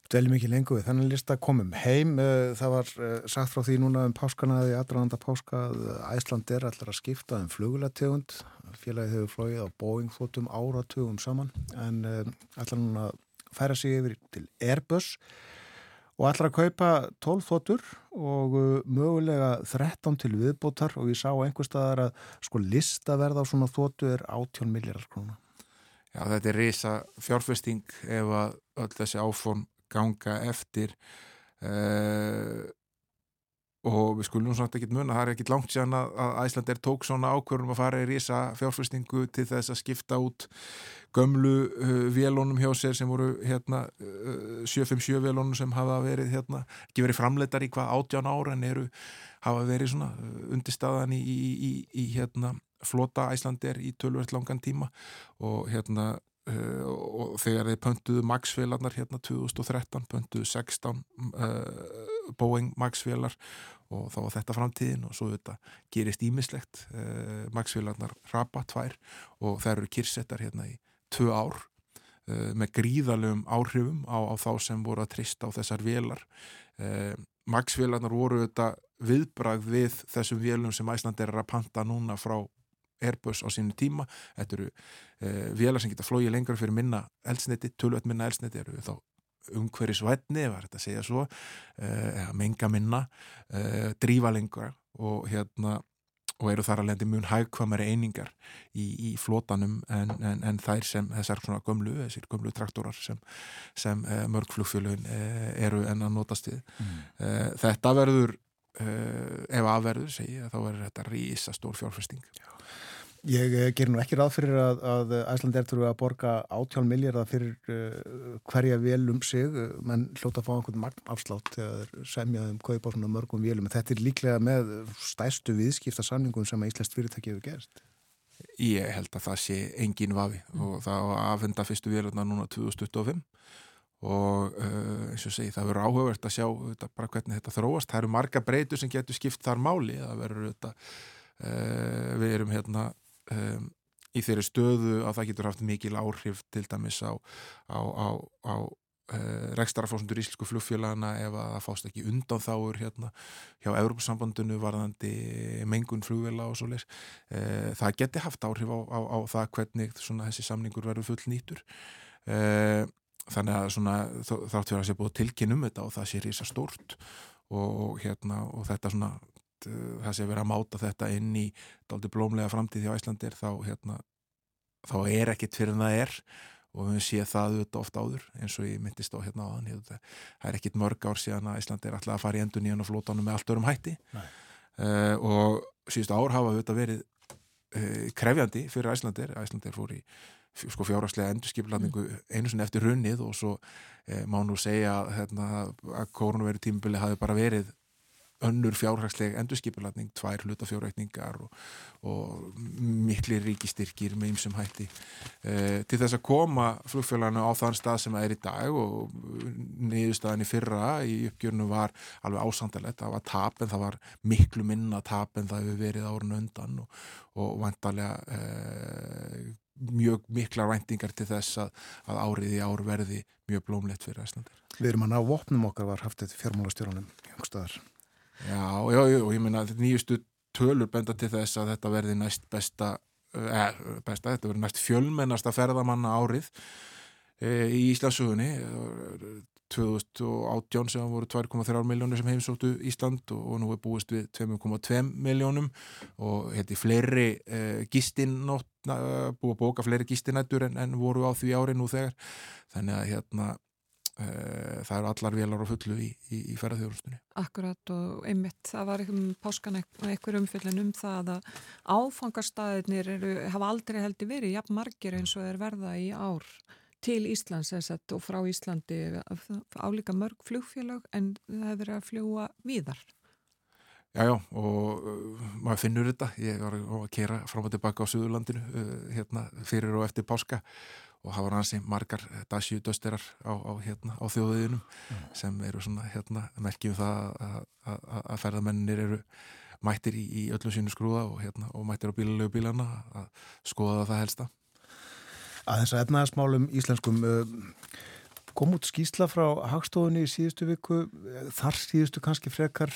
Dveljum ekki lengur við, þannig lista komum heim eh, það var sagt frá því núna um páskanaði, aðranda páska Æsland er allar að skipta um fluguletegund félagið hefur flóið á Boeing þóttum áratugum saman en allar núna færa sig yfir til Airbus og ætlar að kaupa 12 þóttur og uh, mögulega 13 til viðbótar og ég sá einhver staðar að sko listaverð á svona þóttu er 18 miljardar króna. Já þetta er reysa fjárfesting ef að öll þessi áform ganga eftir uh, og við skulum svona ekki mun að það er ekki langt sér að Æslandir tók svona ákvörðum að fara í reysa fjárfestingu til þess að skipta út gömlu uh, vélónum hjá sér sem voru hérna uh, 757 vélónum sem hafa verið hérna, ekki verið framleitar í hvað 18 ára en eru hafa verið svona uh, undirstaðan í, í, í, í hérna flota Æslandir í tölvert langan tíma. Og hérna uh, og þegar þeir pöntuðu Max-vélarnar hérna 2013 pöntuðu 16 uh, Boeing Max-vélar og þá var þetta framtíðin og svo þetta gerist ímislegt uh, Max-vélarnar rapa tvær og þær eru kyrsettar hérna í tvö ár uh, með gríðalögum áhrifum á, á þá sem voru að trista á þessar velar uh, Max-vélarnar voru þetta viðbrað við þessum vélum sem Æsland er að panta núna frá Airbus á sínu tíma. Þetta eru uh, vélar sem geta flóið lengur fyrir minna elsniti, tölvöld minna elsniti eru þá umhverjusvætni var þetta að segja svo eða menga minna drífa lengur og hérna og eru þar lendi mjög hægkvamari einingar í, í flótanum en, en, en þær sem þessar svona gömlu, þessir gömlu traktorar sem, sem eh, mörgflugfjölun eh, eru enn að notast við. Mm. Eh, þetta verður, eh, ef aðverður segja, þá verður þetta rísa stór fjárfesting. Já. Ég eh, ger nú ekki ráð fyrir að, að Æsland er þurfa að borga átjálf miljardar fyrir uh, hverja vel um sig, menn hljóta að fá einhvern magnafslátt þegar semjaðum kaupa svona mörgum velum, en þetta er líklega með stæstu viðskipta samningum sem að Íslands fyrirtæki hefur gerst. Ég held að það sé engin vafi mm. og það var aðfenda fyrstu veluna núna 2025 og uh, eins og segi það verður áhugavert að sjá þetta, bara hvernig þetta þróast. Það eru marga breytur sem getur skipt þar máli, það verður þetta, uh, við erum hérna um, í þeirri stöðu að það getur haft mikil áhrif til dæmis á, á, á, á uh, rekstarafásundur íslensku flugfélagana ef að það fást ekki undan þáur hérna hjá Európsambandinu varðandi mengun flugvela og svo leis uh, það geti haft áhrif á, það hvernig þessi samningur verður full nýtur uh, þannig að svona þátt fyrir að sé búið tilkynum þetta og það sé rýsa stórt og, og hérna og þetta svona það sé verið að máta þetta inn í daldi blómlega framtíð hjá Æslandir þá hérna þá er ekkit fyrir en það er og við séum það auðvitað oft áður eins og ég myndist á hérna áðan það er ekkit mörg ár síðan að Ísland er alltaf að fara í endur nýjan og flótanum með allt örum hætti. Uh, og síðust ár hafa auðvitað verið uh, krefjandi fyrir Íslandir Íslandir fór í sko fjárhagslega endurskipladningu mm. einu sinni eftir runnið og svo uh, má nú segja hérna, að kórnveru tímubili hafi bara verið önnur fjárhagsleg endurskipulatning, tvær hlutafjárreikningar og, og mikli ríkistyrkir með ymsum hætti. E, til þess að koma flugfjölanu á þann stað sem það er í dag og niðurstaðan í fyrra í uppgjörnu var alveg ásandalett, það var tap en það var miklu minna tap en það hefur verið árun undan og, og vantarlega e, mjög mikla væntingar til þess að, að árið í ár verði mjög blómlegt fyrir Æslandir. Við erum að ná vopnum okkar var haft þetta fjármálastjórnum jungstaðar Já, já, já, ég minna nýjustu tölur benda til þess að þetta verði næst besta, eh, besta þetta verði næst fjölmennasta ferðamanna árið eh, í Íslandsugunni 2018 sem voru 2,3 miljónir sem heimsóttu Ísland og, og nú er búist við 2,2 miljónum og hérna fleiri eh, gistinótt búið að bóka fleiri gistinættur en, en voru á því ári nú þegar. Þannig að hérna Eh, það eru allar velar og fullu í, í, í ferðarþjóðrustunni. Akkurat og einmitt, það var einhverjum páskan eitthvað umfyllin um það að áfangarstaðinir eru, hafa aldrei heldur verið jafn margir eins og er verða í ár til Íslands og frá Íslandi álíka mörg flugfélag en það hefur verið að fljúa víðar. Jájá já, og uh, maður finnur þetta, ég var að kera fram og tilbaka á Suðurlandinu uh, hérna, fyrir og eftir páska og hafa hansi margar dasju dösterar á, á, hérna, á þjóðuðinum mm. sem eru svona hérna, merkjum það að ferðamennir eru mættir í, í öllum sínu skrúða og, hérna, og mættir á bílalegu bílana að skoða það helsta Að þess að efnaðasmálum íslenskum uh, kom út skýsla frá hagstofunni í síðustu viku þar síðustu kannski frekar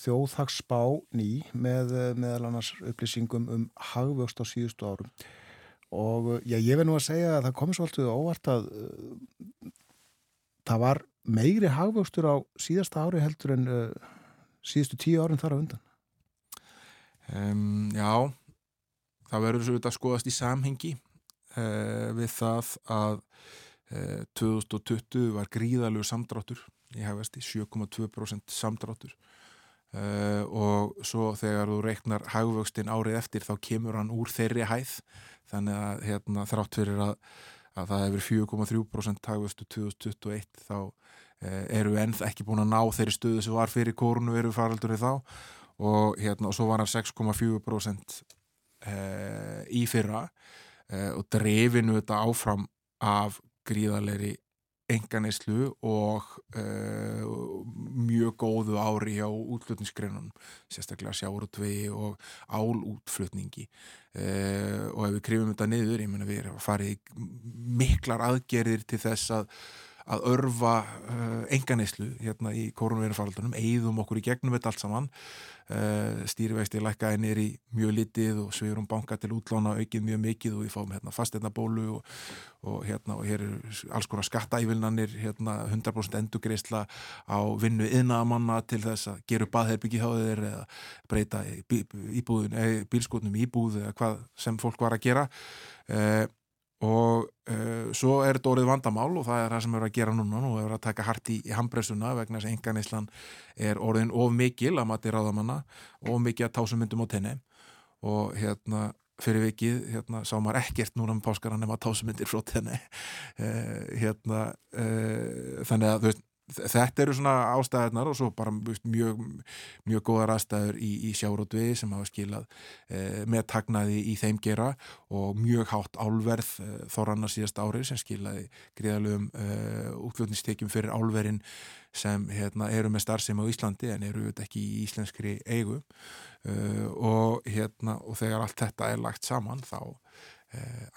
þjóðhagsspá ný með meðal annars upplýsingum um hagvöxt á síðustu árum og já, ég verð nú að segja að það kom svolítið óvart að uh, það var meiri hagvöxtur á síðasta ári heldur en uh, síðustu tíu árin þar á undan. Um, Já það verður svo að skoðast í samhengi uh, við það að uh, 2020 var gríðalögur samdráttur í hafvesti, 7,2% samdráttur Uh, og svo þegar þú reiknar hagvöxtin árið eftir þá kemur hann úr þeirri hæð. Þannig að hérna, þrátt fyrir að, að það hefur 4,3% hagvöxtu 2021 þá uh, eru við ennþ ekki búin að ná þeirri stöðu sem var fyrir korunu veru faraldurinn þá. Og, hérna, og svo var hann 6,4% uh, í fyrra. Og drefinu þetta áfram af gríðalegri enganislu og uh, mjög góðu ári hjá útflutningsgreinunum, sérstaklega sjárutvegi og álútflutningi. Uh, og ef við krifum þetta niður, ég menna við erum að fara í miklar aðgerðir til þess að að örfa uh, enganislu hérna í koronavirufaldunum, eigðum okkur í gegnum þetta allt saman. Uh, stýrivexti lækkaði nýri mjög litið og sveigurum banka til útlána aukið mjög mikið og við fáum hérna fasteirnabólu og, og hérna og hér er alls konar skattaívilnanir hérna 100% endugreisla á vinnu yðnamanna til þess að gera upp aðherbyggi hjá þeir eða breyta íbúðun, bílskotnum íbúð eða hvað sem fólk var að gera. Uh, og uh, svo er þetta orðið vandamál og það er það sem við erum að gera núna. Og við erum að taka hart í, í handbremsuna vegna þess að enganislan er orðin of mikil að mati ráðamanna of mikil að tásum myndum á tenni. Og hérna fyrir vikið, hérna sá maður ekkert núna með páskaran nema tásum myndir frá tenni. Uh, hérna uh, þannig að þú veist þetta eru svona ástæðarnar og svo bara mjög, mjög góðar aðstæður í, í sjárótvegi sem hafa skilað eh, með tagnaði í þeim gera og mjög hátt álverð eh, þorrannar síðast árið sem skilaði greiðalögum eh, útflutnistekjum fyrir álverðin sem hérna, eru með starfsemi á Íslandi en eru ekki í íslenskri eigu. Og, hérna, og þegar allt þetta er lagt saman þá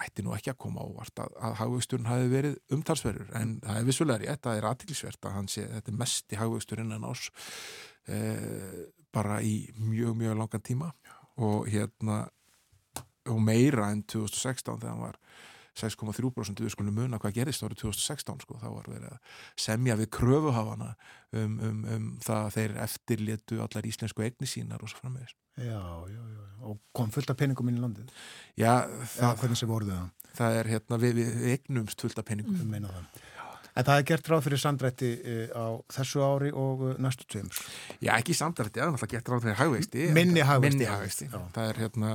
ætti nú ekki að koma ávart að, að hagvöxturinn hafi verið umtalsverður en það er vissulega rétt, það er aðtilsvert að hann sé, þetta er mest í hagvöxturinn en ás uh, bara í mjög, mjög langan tíma. Og hérna og meira enn 2016 þegar hann var 6,3% við skulum muna hvað gerist árið 2016 sko, þá var verið að semja við kröfuhafana um, um, um það að þeir eftirlétu allar íslensku egni sínar og svo framvegis. Já, já, já, og kom fullt af penningum inn í landið. Já, það, voruð það? Það er hérna, við, við egnumst fullt af penningum. Við meina það. En það er gert ráð fyrir samdrætti eh, á þessu ári og eh, næstu tveimur. Já, ekki samdrætti, það er náttúrulega gert ráð fyrir hagveisti. Minni hagveisti. Minni hagveisti. Það er hérna,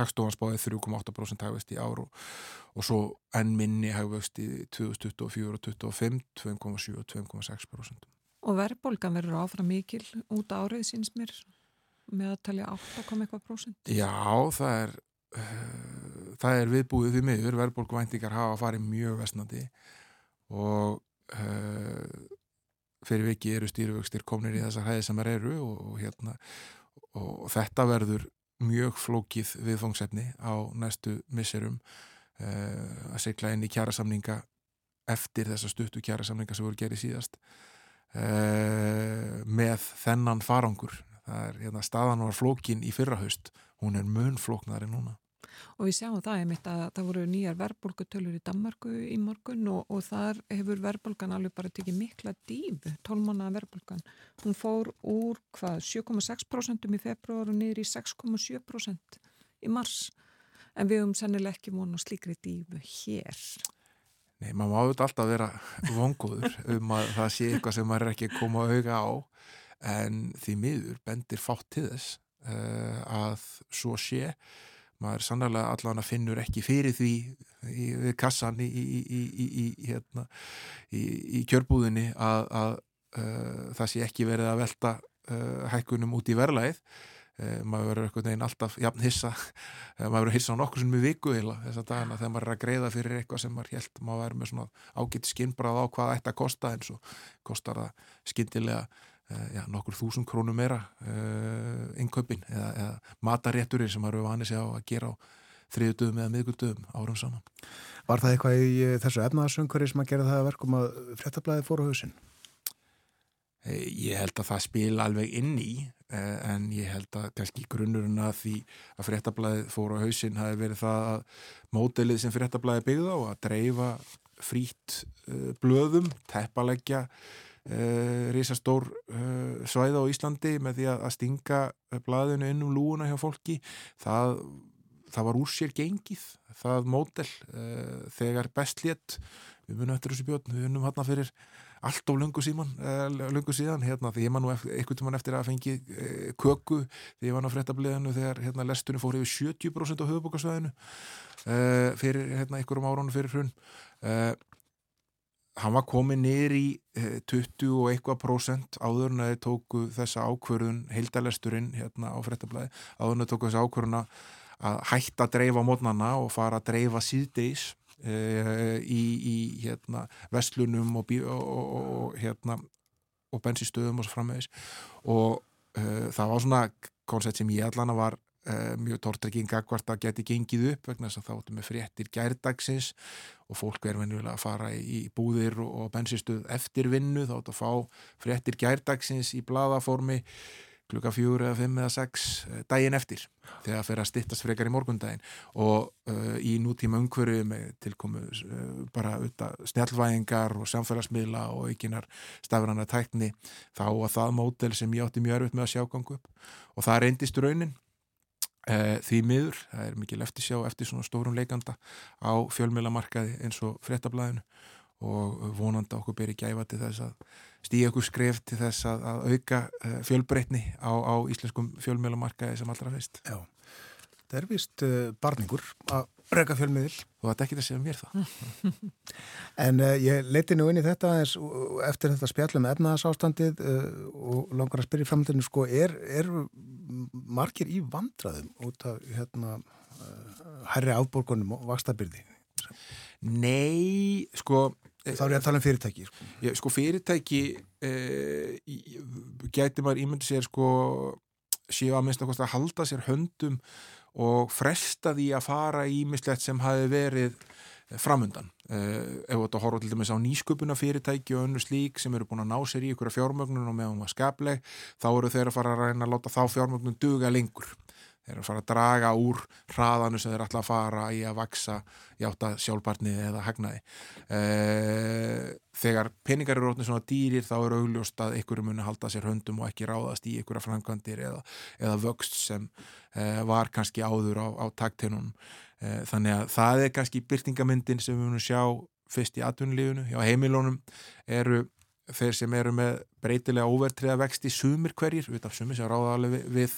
hagstofansbáðið 3,8% hagveisti í ár og, og svo enn minni hagveisti 2024 og 2025, 2,7 og 2,6%. Og verðbólgan verður áfram mikil út árið síns mér með að talja 8,1%? Já, það er það er viðbúið því miður, verðbólkvæntingar hafa farið mjög vestnandi og uh, fyrir viki eru stýruvöxtir komnir í þessar hæði sem er eru og, og, hérna, og þetta verður mjög flókið viðfóngsefni á næstu misserum uh, að segla inn í kjærasamninga eftir þessa stuttu kjærasamninga sem voru gerið síðast með þennan farangur. Það er, hérna, staðan var flókin í fyrrahaust hún er mun flóknari núna. Og við sjáum það einmitt að það voru nýjar verðbólgutölur í Danmarku í morgun og, og þar hefur verðbólgan alveg bara tekið mikla dýf, 12 mánuða verðbólgan. Hún fór úr hvað 7,6% í februar og niður í 6,7% í mars. En við höfum sennileg ekki vonu slíkri dýfu hér. Nei, maður má auðvitað alltaf vera vonguður um að það sé eitthvað sem maður er ekki að koma auðga á en því miður bendir fátt til þess að svo sé. Maður sannlega allan að finnur ekki fyrir því í, við kassan í, í, í hérna, kjörbúðinni að, að uh, það sé ekki verið að velta uh, hækkunum út í verlaið uh, maður verður eitthvað neginn alltaf jafn hissa, maður verður hissa á nokkur sem við viku heila þess að dagina þegar maður er að greiða fyrir eitthvað sem maður held maður verður með svona ágætt skinnbrað á hvað ætti að kosta en svo kostar það skindilega Eh, já, nokkur þúsund krónum meira uh, innkaupin eða, eða matarétturir sem eru vanið sér á að gera á þriðutöfum eða miðgutöfum árum saman. Var það eitthvað í eh, þessu efnaðarsöngari sem að gera það verkum að fréttablaði fóru hausin? Ég held að það spila alveg inn í en ég held að kannski grunnurinn að því að fréttablaði fóru hausin hafi verið það að mótelið sem fréttablaði byggða á að dreifa frít blöðum, teppalegja Uh, risastór uh, svæða á Íslandi með því að, að stinga blaðinu inn um lúuna hjá fólki. Það, það var úr sér gengið það mótel uh, þegar bestlétt við munum eftir þessu björn, við munum hérna fyrir allt of lungu síman lungu síðan, hérna, því ég man nú eitthvað tíman eftir að fengi köku því ég var ná fréttabliðinu þegar hérna, lestunum fór yfir 70% á höfubókarsvæðinu fyrir hérna, einhverjum árunum fyrir hrunn hann var komið niður í 20 eh, og eitthvað prósent áður en þið tóku þessa ákvörðun heildalesturinn hérna á frettablaði áður en þið tóku þessa ákvörðun að hætta að dreifa mótnana og fara að dreifa síðdeis e, í, í hérna, vestlunum og, og, og, hérna og bensinstöðum og svo framvegis. Og e, það var svona koncept sem ég allan var mjög tortrygging akkvært að geti gengið upp vegna þess að þá áttum við fréttir gærdagsins og fólk er venjulega að fara í búðir og, bensinstuð eftir vinnu þá áttu að fá fréttir gærdagsins í bladaformi klukka fjóru eða fimm eða sex uh, daginn eftir þegar það fer að stittast frekar í morgundaginn. Og uh, í nútíma umhverju með tilkomu bara auðvitað snjálfvæðingar og samfélagsmiðla og eikinar stafrana tækni þá að það mótel sem ég átti mjög örfitt með að sjá gangu upp. Og það reyndist raunin. Eh, því miður, það er mikil eftirsjá eftir svona stórum leikanda á fjölmjölamarkaði eins og frettablaðinu og vonandi okkur beri gæfa til þess að stíja okkur skref til þess að, að auka uh, fjölbreytni á, á íslenskum fjölmjölamarkaði sem allra feist. Já, það er vist uh, barningur að reyka fjölmiðil. Og þetta er ekki það sem mér það. en uh, ég leiti nú inn í þetta eins, eftir þetta spjallum efnaðsástandið og langar að spyrja framöndinu sko, er, er margir í vandraðum út af hérna herri afborgunum og vakstabyrði? Nei, sko Þá er ég að tala um fyrirtæki Sko, já, sko fyrirtæki eh, gæti maður ímyndi sér sko séu að minnst að halda sér höndum og frestaði að fara í mislegt sem hafi verið framundan. Uh, ef þetta horfa til dæmis á nýsköpuna fyrirtæki og önnu slík sem eru búin að ná sér í ykkur fjármögnun og meðan það var skapleg, þá eru þeir að fara að reyna að láta þá fjármögnun duga lengur. Þeir eru að fara að draga úr hraðanu sem þeir ætla að fara í að vaksa í átta sjálfbarnið eða hagnaði. Uh, þegar peningar eru rótnið svona dýrir þá eru augljóst að ykkur muni halda sér höndum og ekki ráðast í ykkur af framkvæmdir eða, eða vöxt sem uh, var kannski áður á, á takteinunum. Eh, þannig að það er kannski byrtingamyndin sem við munum sjá fyrst í atvinnulífunu hjá heimilónum eru þeir sem eru með breytilega óvertriða vexti sumir hverjir, við af sumir sem ráða alveg við, við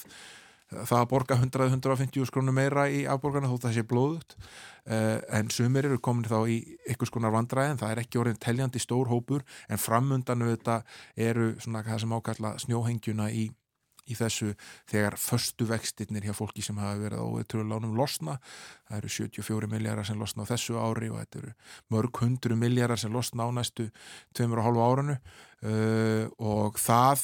það að borga 100-150 skrónum meira í afborgarna þó það sé blóðut uh, en sumir eru komin þá í ykkurs konar vandræðin, það er ekki orðin teljandi stór hópur en framundan þetta eru svona það sem ákalla snjóhengjuna í í þessu þegar förstu vextinnir hjá fólki sem hafa verið á trúlánum losna. Það eru 74 miljardar sem losna á þessu ári og þetta eru mörg hundru miljardar sem losna á næstu 2,5 áranu uh, og það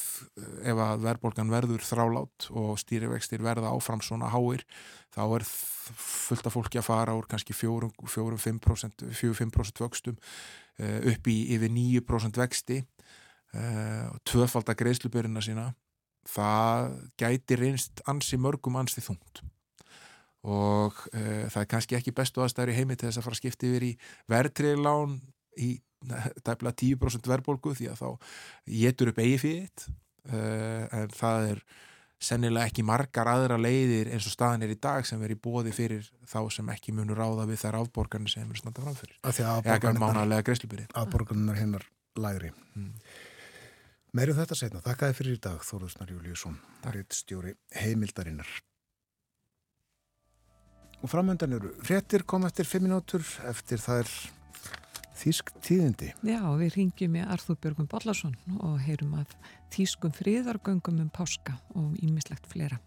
ef að verðbólgan verður þrálátt og stýrivextir verða áfram svona háir þá er fullt af fólki að fara úr kannski 4-5% vöxtum uh, upp í yfir 9% vexti uh, og tvöfald að greiðslubyrjuna sína það gæti reynst ansi mörgum ansi þungt og uh, það er kannski ekki bestu aðstæður í heimi til þess að fara að skipta yfir í verðtriðlán í tæmla 10% verðbólgu því að þá getur upp eigi fyrir þitt uh, en það er sennilega ekki margar aðra leiðir eins og staðan er í dag sem veri bóði fyrir þá sem ekki munur ráða við þær afborgarnir sem er snart að framfyrir. Eða mánalega greiðslubyrið. Afborgarnir hennar lægri. Mm. Meirum þetta setna. Þakkaði fyrir í dag Þóruðsnar Júliusson, rittstjóri heimildarinnar. Og framöndan eru frettir kom eftir fimm minútur eftir það er Þísk tíðindi. Já, við ringjum með Arþúr Björgum Bollarsson og heyrum að Þískum fríðargöngum um páska og ímislegt fleira.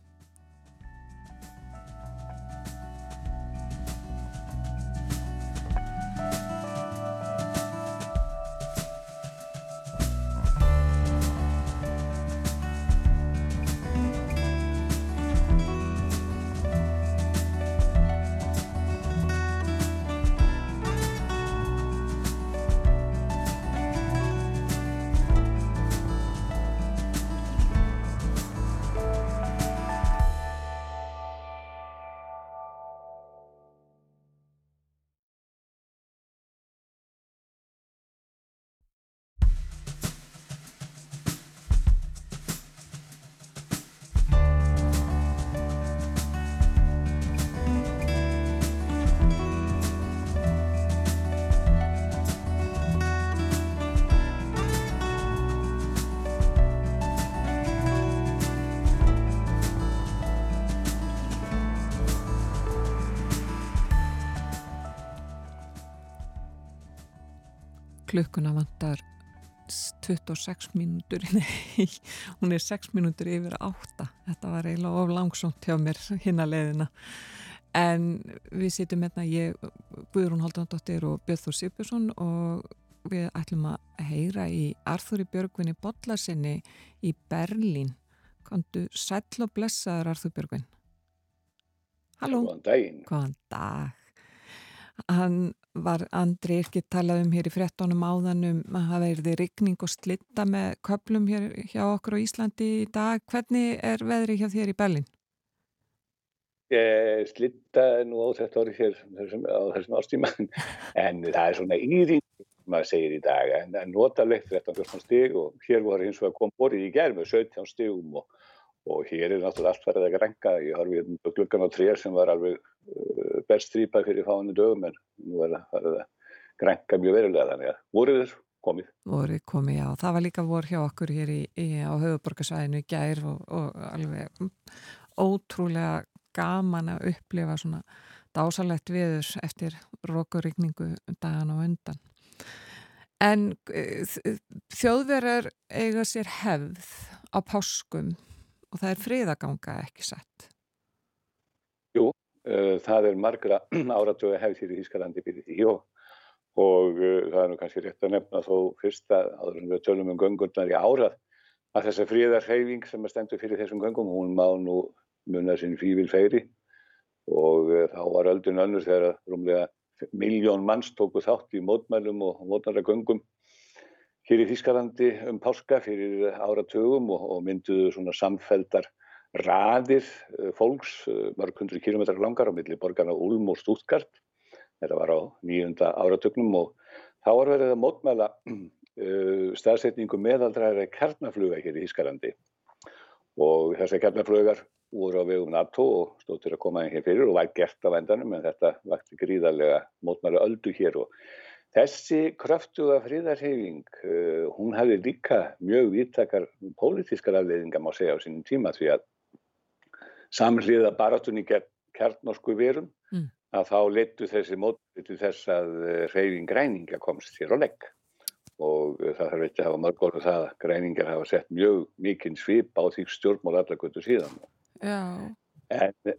Klukkuna vantar 26 mínútur. Hún er 6 mínútur yfir átta. Þetta var eiginlega of langsónt hjá mér hinn að leiðina. En við sittum hérna ég Guðrún Haldandóttir og Björður Sipjusson og við ætlum að heyra í Arþúri Björgvinni Bodlarsinni í Berlín. Kontu sætl og blessaður Arþúr Björgvin. Halló. Góðan daginn. Góðan dag. Hann var Andri ekki talað um hér í frettónum áðanum að það verði rigning og slitta með köplum hér hjá okkur á Íslandi í dag. Hvernig er veðri hjá þér í Berlin? Ég slitta nú á þetta orði hér þessum, á þessum ástíma en það er svona íring maður segir í dag en, en notalegt 13-14 stig og hér voru hins vegar kom borðið í gerð með 17 stigum og, og hér er náttúrulega allt farið að grenga. Ég har við glukkan á trér sem var alveg uh, berstrýpað fyrir fáinu dögum en nú er það að grenga mjög verulega þannig að voruð er komið. Voruð komið, já. Það var líka vor hjá okkur hér í, í, á höfuborgarsvæðinu gær og, og alveg ótrúlega gaman að upplifa svona dásalett viður eftir rókurigningu dagan og undan. En þjóðverðar eiga sér hefð á páskum og það er friðaganga ekki sett. Jú, uh, það er margra áratögu hefð hér í Ískalandi fyrir því og, og uh, það er nú kannski rétt að nefna þó fyrst að áður en við tölum um göngurnar í árað að þessa friðarheyfing sem er stendur fyrir þessum göngum, hún má nú munna sinn fývil feyri og uh, þá var öldun önnur þegar rúmlega miljón manns tóku þátt í mótmælum og mótmælagöngum hér í Þískalandi um páska fyrir áratugum og, og mynduðu svona samfeldar raðir uh, fólks, uh, mörg hundru kilómetrar langar á milli borgarna Ulm og Stuttgart. Þetta var á nýjunda áratugnum og þá var verið að mótmæla uh, staðsetningu meðaldræðra kernafluga hér í Ískalandi og þessar kernaflugar voru á vegum NATO og stóð til að koma inn hér fyrir og var gert á vendanum en þetta vakti gríðarlega mótmæla öldu hér og þessi kröftuga fríðarhefing, uh, hún hefði líka mjög vittakar pólitískar afleiðingar má segja á sínum tíma því að samhliða baratunni kjarnorku verum mm. að þá leittu þessi mótið til þess að reyfing eh, græninga komst hér á legg og eh, það þarf ekki að hafa mörg orðu það að græningar hafa sett mjög mikinn svip á því stjórnmál allarkvöldu síðan Já. en,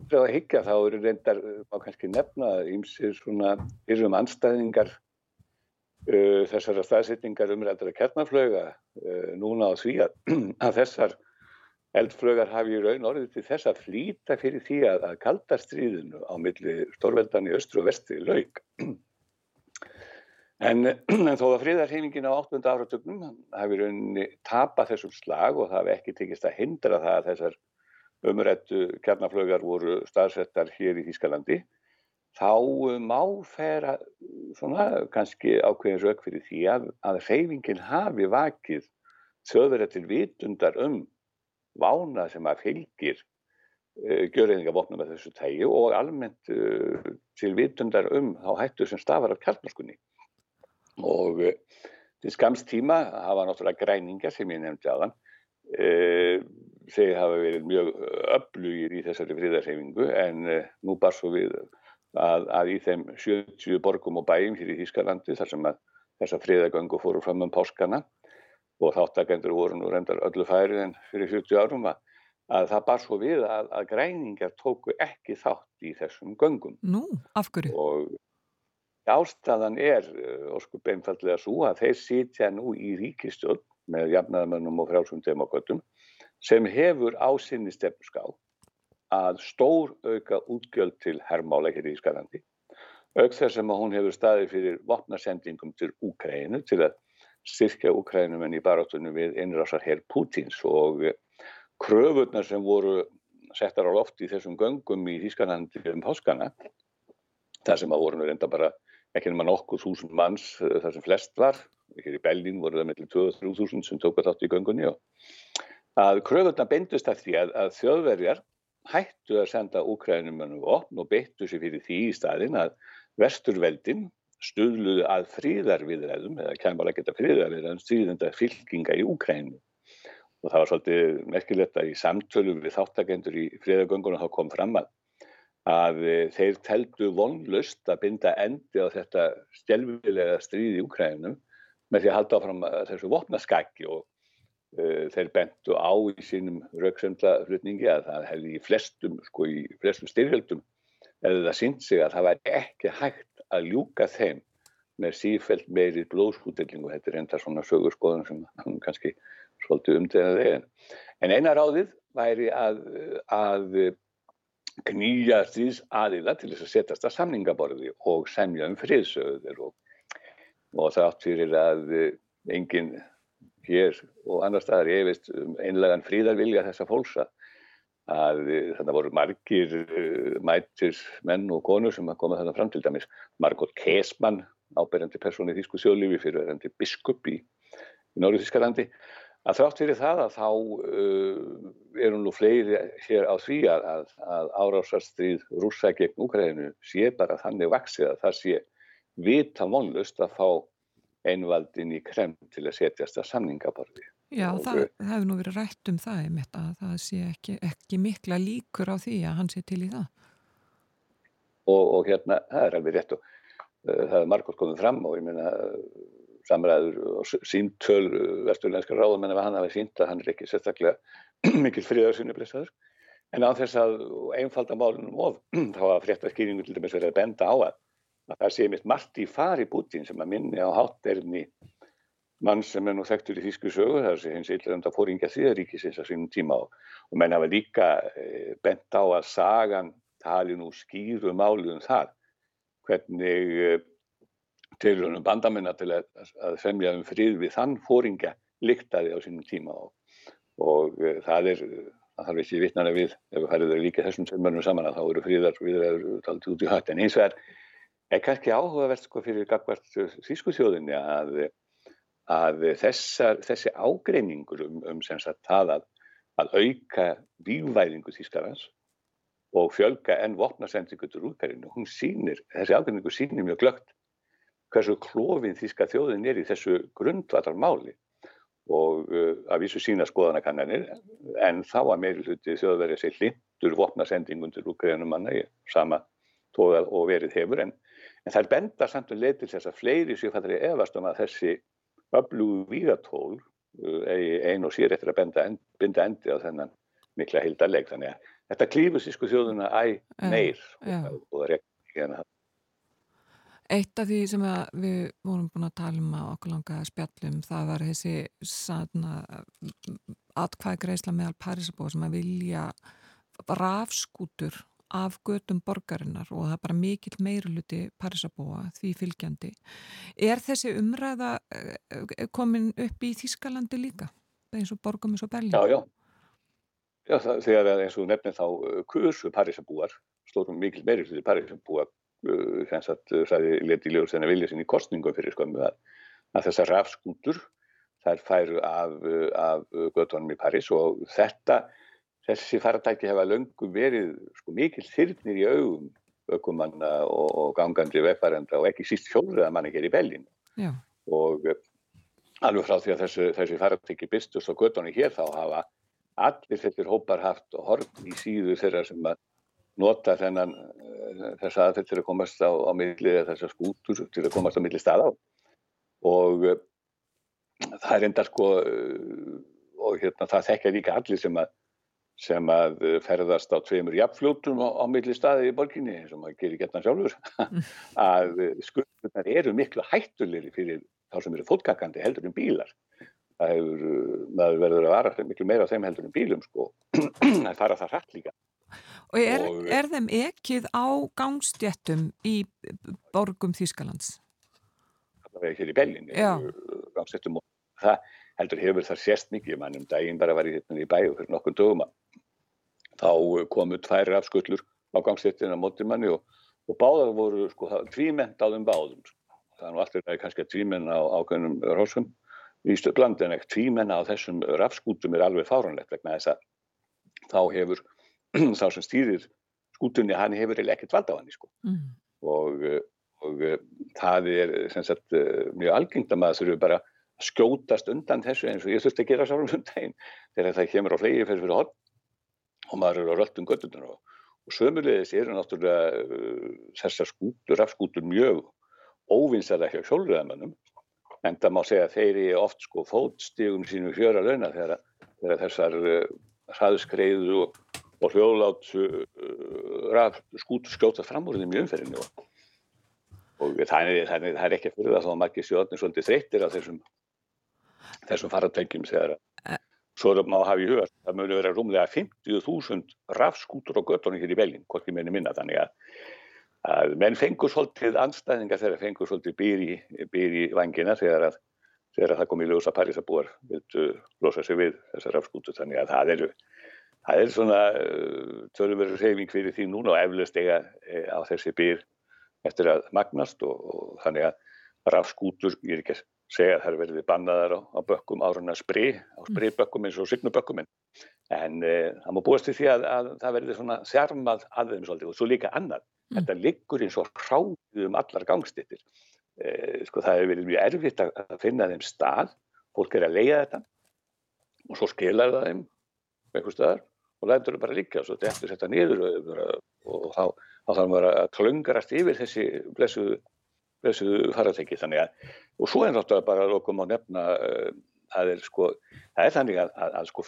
en frá að higgja þá eru reyndar má kannski nefna ímsir svona yrum anstæðingar uh, þessara staðsetningar umrættar að kjarnaflöga uh, núna á því að, að þessar eldflögar hafi í raun orðið til þess að flýta fyrir því að, að kaldastriðinu á milli stórveldan í östru og vestri laug. En, en þó að friðarhefingin á 8. áratögnum hafi rauninni tapað þessum slag og það hafi ekki tekist að hindra það að þessar umrættu kjarnaflögar voru staðsettar hér í Þískalandi, þá má færa svona kannski ákveðins auk fyrir því að, að reyfingin hafi vakið þjóðverðar til vitundar um vána sem að fylgir uh, gjörðingavopnum með þessu tægi og almennt uh, til vitundar um þá hættu sem stafar af kjarnaskunni og uh, til skamstíma hafa náttúrulega græningar sem ég nefndi þann þeir hafa verið mjög öflugir í þessari fríðarhefingu en nú bar svo við að, að í þeim 70 borgum og bæjum hér í Þískalandi þar sem að þessa fríðargöngu fóru fram um páskana og þáttakendur voru nú reyndar öllu færið en fyrir 40 árum að, að það bar svo við að, að græningar tóku ekki þátt í þessum göngum. Nú, af hverju? Og ástæðan er, óskup eh, einfallega svo, að þeir sitja nú í ríkistjóð með jafnaðamönnum og frálsum demokratum sem hefur á sinni stefnuská að stór auka útgjöld til herrmála hér í Ískalandi auk þess að hún hefur staðið fyrir vopnarsendingum til Úkrænu til að styrkja Ukrænumenn í barátunum við innrásar herr Pútins og kröfurnar sem voru settar á loft í þessum göngum í Þískanandi um páskana þar sem að voru reynda bara ekki nema nokkuð þúsund manns eh, þar sem flest var, hér í Bellín voru það mellir 2-3 sem tók að þátt í göngunni að kröfurnar bendust af því að, að þjóðverjar hættu að senda Ukrænumennum opn og beittu sér fyrir því í staðin að vesturveldin stuðluðu að fríðarviðræðum eða kemur að geta fríðarviðræðum stríðenda fylkinga í Úkrænu og það var svolítið merkilegt að í samtölu við þáttakendur í fríðargöngunum þá kom fram að að þeir teldu vonlust að binda endi á þetta stjelvilega stríð í Úkrænum með því að halda áfram þessu vopnaskækki og uh, þeir bentu á í sínum rauksöndla flutningi að það hefði í flestum, sko í flestum styrjöldum eða það sínt sig að það væri ekki hægt að ljúka þeim með sífælt meiri blóðskútillingu þetta er enda svona sögurskoðun sem hann kannski svolítið umdegaði en eina ráðið væri að, að knýja stríðs aðila til þess að setjast að samningaborði og semja um friðsöður og, og það átt fyrir að enginn hér og annar staðar ég veist um einlegan fríðarvilja þessa fólksa að þannig voru margir uh, mætir menn og konur sem koma þannig fram til dæmis Margot Kesman áberandi person í Þísku sjóðlífi fyrir verðandi biskup í, í Norður Þískalandi að þrátt fyrir það að þá uh, eru nú fleiri hér á því að, að árásarstríð rúsa gegn Úkræðinu sé bara þannig vaksið að það sé vita vonlust að fá einvaldin í krem til að setjast að samningaborði Já, og það, hefur nú verið rætt um það einmitt að það sé ekki, ekki mikla líkur á því að hann sé til í það. Og, og hérna, það er alveg rétt og uh, það er margótt komið fram og ég meina samræður og síntöl vesturlenska ráðum en ef hann hafi sínt að hann er ekki sérstaklega mikil fríðarsunni blessaður. En á þess að einfalda málunum of þá að fréttaskýringu til dæmis verið að benda á að, að það sé mitt margt í fari bútin sem að minni á hátterni mann sem er nú þekktur í Þísku sögu þar sem hins illranda fóringja þýðaríkisins á sínum tíma og, og menn hafa líka e, bent á að sagan tali nú skýru máli um það. Hvernig tilhörunum bandamennar til að, að semja um frið við þann fóringa líktaði á sínum tíma og, og uh, það er, það þarf ekki vittnana við ef við þeir líka þessum tveimörnum saman að þá eru fríðar viðræður taldið út í hött. En eins og er, kannski áhugavert sko fyrir gagvart þýsku þjóðinni að, að þessar, þessi ágreiningur um, um sem sagt það að, að auka vývæðingu þýskarans og fjölga enn vopnasendingu til útgarinu, hún sínir, þessi ágreiningu sínir mjög glögt hversu klófin þýska þjóðin er í þessu grundvallar máli og uh, að vísu sína skoðanakannanir en þá að meiri hluti þjóðverið sé hlindur vopnasendingum til Ukraínum manna í sama tóða og verið hefur en, en það er benda samt um leið til þess að fleiri séu fættari efast um að þessi öflugu vígatól uh, ein og sér eftir að benda, end, binda endi á þennan mikla hildarleik þannig að þetta klífur sísku þjóðuna æg meir Já. og, og það er ekki hérna Eitt af því sem við vorum búin að tala um að okkur langaði spjallum, það var þessi atkvæðgreisla meðal Parísabóð sem að vilja rafskútur af götum borgarinnar og það er bara mikill meiruluti Parísabóa því fylgjandi. Er þessi umræða eh, komin upp í Þískalandi líka? Eins og borgum eins og Berlín? Já, já. Já, það, þegar eins og nefnir þá kursu Parísabúar, stórum mikil meiruluti Parísabúar þess að það leti ljós þennan vilja sinni í kostningum fyrir skömmu að, að þessar rafskútur þær færu af, af göttunum í París og þetta þessi faratæki hefa löngu verið sko, mikil þyrnir í augum aukumanna og, og gangandi veffarenda og ekki síst hjólriða manni hér í Bellin Já. og alveg frá því að þessi, þessi faratæki bystust á göttunum hér þá hafa allir þettir hópar haft horf í síðu þeirra sem að nota þennan þess aðferð til að komast á, á milli þessar skútur til að komast á milli staða og uh, það er enda sko og hérna það þekkja líka allir sem að sem að ferðast á tveimur jafnfljótum á, á milli staði í borginni sem að gera geta sjálfur. Að skurðunar eru miklu hættulegri fyrir þá sem eru fótgangandi heldur en bílar. Það hefur, maður verður að vara miklu meira þeim heldur en bílum sko. Að fara það hrætt líka. Og er, Og- er þeim ekkið á gangstjettum í borgum Þýskalands? það er hér í Bellin Já. gangsettum og það heldur hefur það sérst mikið mann um daginn bara var ég hérna í bæu fyrir nokkur dögum þá komu tvær rafskullur á gangsettin á móti manni og, og báðar voru sko tvíment á þeim báðum sko. það er nú alltaf kannski að tvímenn á ákveðnum rósum í stöðland en ekki tvímenn á þessum rafskútum er alveg fáranlegt vegna þess að þá hefur þá sem stýrir skútunni hann hefur ekkert vald á hann sko Mm. og, uh, og uh, það er sagt, mjög algengt að maður þurfi bara skjótast undan þessu eins og ég þurfti að gera sárum um daginn. Þegar það kemur á flegi fyrir fyrir hot og maður eru á röldum göttunar og, og sömulegis eru náttúrulega uh, þessar skútur, rafskútur mjög óvinnsæða hjá sjálfröðamönnum en það má segja að þeir eru oft sko fótstígum sínu fjöra launa þegar, þegar þessar uh, hraðskreiðu og, og hljóðlát uh, raf skútur skjóta fram úr þeim í umferðinu og, og það er, það, er, ekki fyrir það þá að margir sjóðnir svolítið þreyttir á þessum þessum faratækjum þegar Eh. svo er má hafa í huga það muni vera rúmlega 50.000 rafskútur á göttunum hér í Belgin, hvorki minni minna þannig að, að menn fengur svolítið anstæðingar þegar fengur svolítið býr í, býr vangina þegar að þegar það kom í ljós að Parísabúar vildu losa sig við þessar rafskútur þannig að það eru það er svona uh, tölumverður reyfing fyrir því núna og eflaust eiga e, á þessi byr eftir að magnast og, og þannig að rafskútur, ég er ekki að segja að það er verið bannaðar á, á bökkum árunna spri, á spribökkum eins og signubökkum en, en e, það má búast til því að, að það verði svona þjarmað að þeim svolítið og svo líka annað. Mm. þetta liggur eins og hráðið um allar gangstittir e, sko það hefur verið mjög erfitt að, að finna þeim stað. Fólk er að leiða þetta og svo skilar það þeim einhver staðar og lætur það bara liggja og svo þetta niður og, og þá, þá þarf maður að klöngarast yfir þessi blessuðu blessuðu faratæki þannig að og svo er náttúrulega bara að lokum á nefna uh, það er sko það er þannig að, að, að sko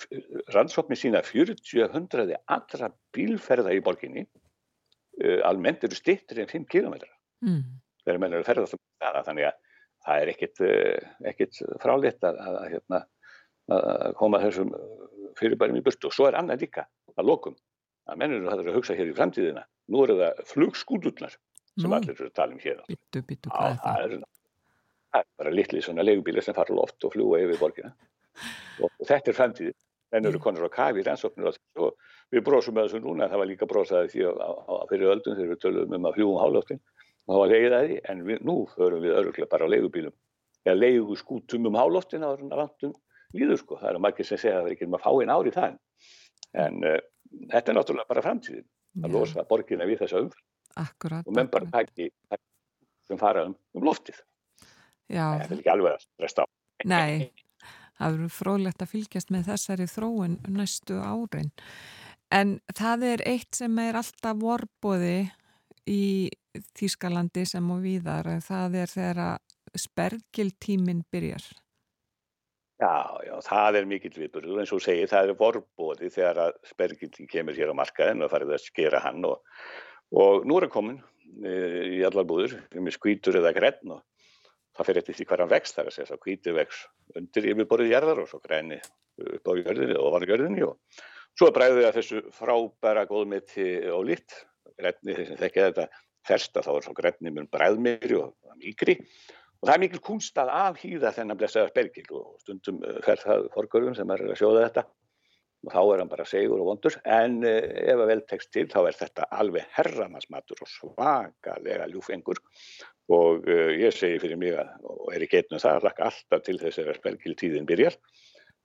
rannsóknir sína 40-100 allra bílferða í borginni uh, almennt eru stittir en 5 kilometrar Mm. þegar menn eru ferðast um það þannig að það er ekkit, uh, ekkit fráleitt að, að, að, hérna, að koma þessum fyrirbærum í burtu og svo er annað líka að lokum að menn eru að hugsa hér í framtíðina nú eru það flugskúturnar sem Nú. allir eru að tala um hér Bittu, bittu, hvað er það? Það er, bara litli svona leigubílar sem fara loft og fljúa yfir borgina. Og, og þetta er framtíði en eru konur á kafi í rannsóknir og, við brósum með þessu núna það var líka brósaði því á, á, á fyrir öldum þegar við töluðum um að fljúum hálóftin og það var leigið að því en við, nú förum við öruglega bara á leigubílum. Eða leiguskútum um hálóftin á randum líður sko, það eru margir sem segja að það er ekki um að fá einn ár í það. En uh, þetta er náttúrulega bara framtíðin. Að losa borgina við þessa umfram og menn bara taki sem fara um, um loftið Þetta er ekki alveg að stresta á nei, það verður fróðlegt að fylgjast með þessari þróun næstu árin. En það er eitt sem er alltaf vorbóði í Þýskalandi sem og víðar, það er þegar að spergiltíminn byrjar. Já, já, það er mikill viðburður eins og þú segir, það er vorbóði þegar að spergildin kemur hér á markaðin og farið að skera hann og, og nú er hann komin e, í allar búður með skvítur eða grenn og það fyrir eftir því hvað hann vext þar að segja, svo hvíti vex undir yfirborðið jarðar og svo græni upp á jörðinni og var jörðinni og svo bræðið að þessu frábæra góðmeti og lit, grenni þeir sem þekkja þetta fersta þá er svo grenni mun bræðmeri og mýkri. Og það er mikil kunst að afhýða þennan blessaða spergil og stundum eh, fer það forgörðum sem er að sjóða þetta og þá er hann bara segur og vondur. En eh, ef að vel tekst til þá er þetta alveg herramansmatur og svakalega ljúfengur og uh, ég segi fyrir mig að, og er í getnum það að hlakka alltaf til þess að spergiltíðin byrjar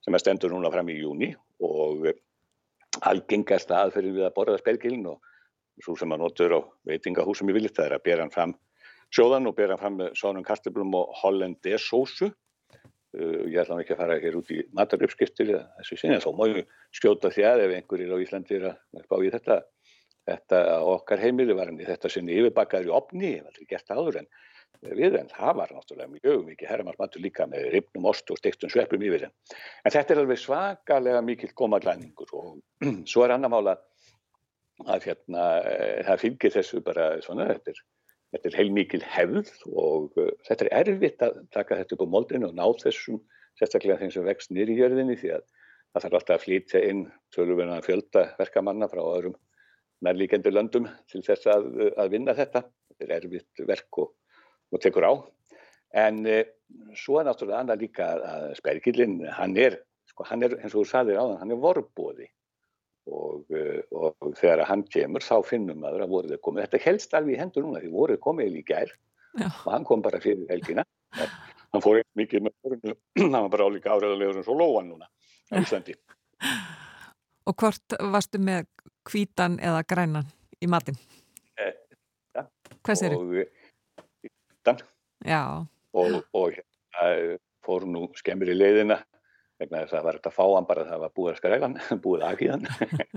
sem að stendur núna fram í júni og uh, algengasta aðferðin við að borða spergilin og svo sem að notur á veitingahúsum í viljit það er að bera hann fram sjóðan og bera fram með svonum kartöflum og hollendesósu. Uh, ég ætla ekki að fara hér út í mataröpskiptir þessu sinni, þá má ég skjóta því að ef einhverjir á Íslandi er að bá í þetta, þetta okkar heimili var í þetta sinni yfirbakkaður í opni, hef aldrei gert það áður en við en það var náttúrulega mjög mikið herramarsmatur líka með ripnum ost og stektum sveppum yfir en. En þetta er alveg svakalega mikill gómaklæningur og svo er annar mála að hérna, eh, það fylgir þessu bara svona, þetta er Þetta er heilmikil hefð og uh, þetta er erfitt að taka þetta upp á moldinu og ná þessum sérstaklega þeim sem vext nýri í jörðinni því að það þarf alltaf að flytja inn tölurverðan að fjölda verkamanna frá öðrum nærlíkendur löndum til þess að, að vinna þetta. Þetta er erfitt verk og, og tekur á. En uh, svo er náttúrulega annað líka að spergillin, hann er, sko, hann er, eins og þú saðir áðan, hann er vorbóði og, og, og þegar hann kemur þá finnum maður að voruð er komið þetta helst alveg í hendur núna því voruð komið í gær Já. og hann kom bara fyrir helgina. Hann fór ekki mikið með vorinu hann var bara álíka áræðulegur en svo lóan núna á Íslandi. Og hvort varstu með hvítan eða grænan í matinn? Eh, ja. Hvað sér og, dan, Já, og, og hérna, fór nú skemmir í leiðina vegna þess að það var þetta að fá hann bara það var búið að skræla hann, búið að akið hann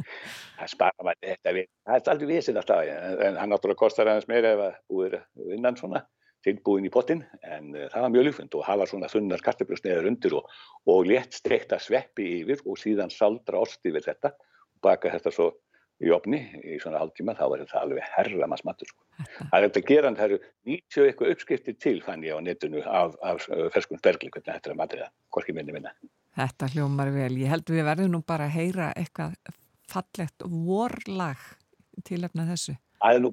það spara maður þetta við það er aldrei visið alltaf en, hann náttúrulega kostar aðeins meira ef að búið að vinna hann svona tilbúin í pottin en uh, það var mjög ljúfund og hafa svona þunnar kartöflusneður undir og, og létt streikta sveppi yfir og síðan saldra ost yfir þetta og baka þetta svo í opni í svona hálftíma þá var þetta alveg herramas matur sko. Það er þetta geran, það eru 90 eitthvað uppskriftir til fann ég á netinu af, af uh, ferskun spergli hvernig þetta er að matriða, hvorki minni minna. Þetta hljómar vel. Ég held við verðum nú bara að heyra eitthvað fallegt vorlag til efna þessu. Það er nú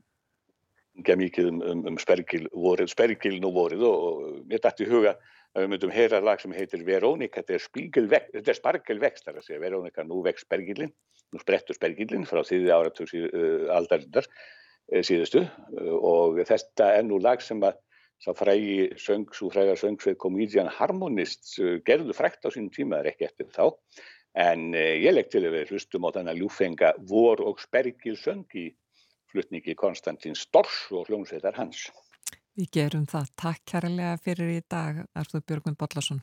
ekki mikið um, um, um spergil vorið, spergilin og vorið og, mér dætti huga að við myndum heyra lag sem heitir Verónika, þetta er, spargelvext, þar að segja Verónika, nú vext spergilin, nú sprettur spergilin frá þýði áratug uh, aldarindar uh, síðustu uh, og þetta er nú lag sem að sá frægi söng, svo fræga söngsveið Comedian Harmonist uh, gerðu frækt á sínum tíma, það er ekki eftir þá en uh, ég legg til að við hlustum á þennan ljúfenga vor og spergil söng í flutningi Konstantin Stors og hljómsveitar hans. Við gerum það. Takk kærlega fyrir í dag, Arþúr Björgvin Bollarsson.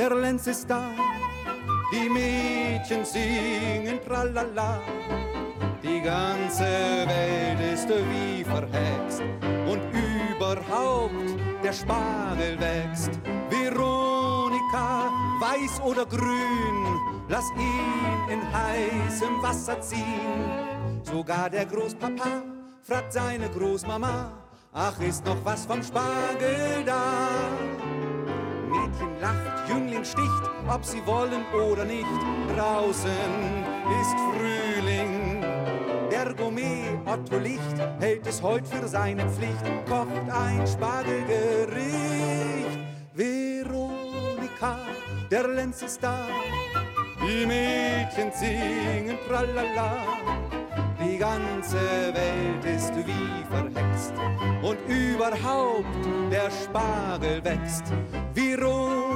Der Lenz ist da. Die Mädchen singen tralala. Die ganze Welt ist wie verhext und überhaupt der Spargel wächst. Veronika, weiß oder grün, lass ihn in heißem Wasser ziehen. Sogar der Großpapa fragt seine Großmama, ach ist noch was vom Spargel da? Jüngling sticht, ob sie wollen oder nicht. Draußen ist Frühling. Der Gourmet Otto Licht hält es heut für seine Pflicht, kocht ein Spargelgericht. Veronika, der Lenz ist da. Die Mädchen singen tralala. Die ganze Welt ist wie verhext und überhaupt der Spargel wächst. Veronika,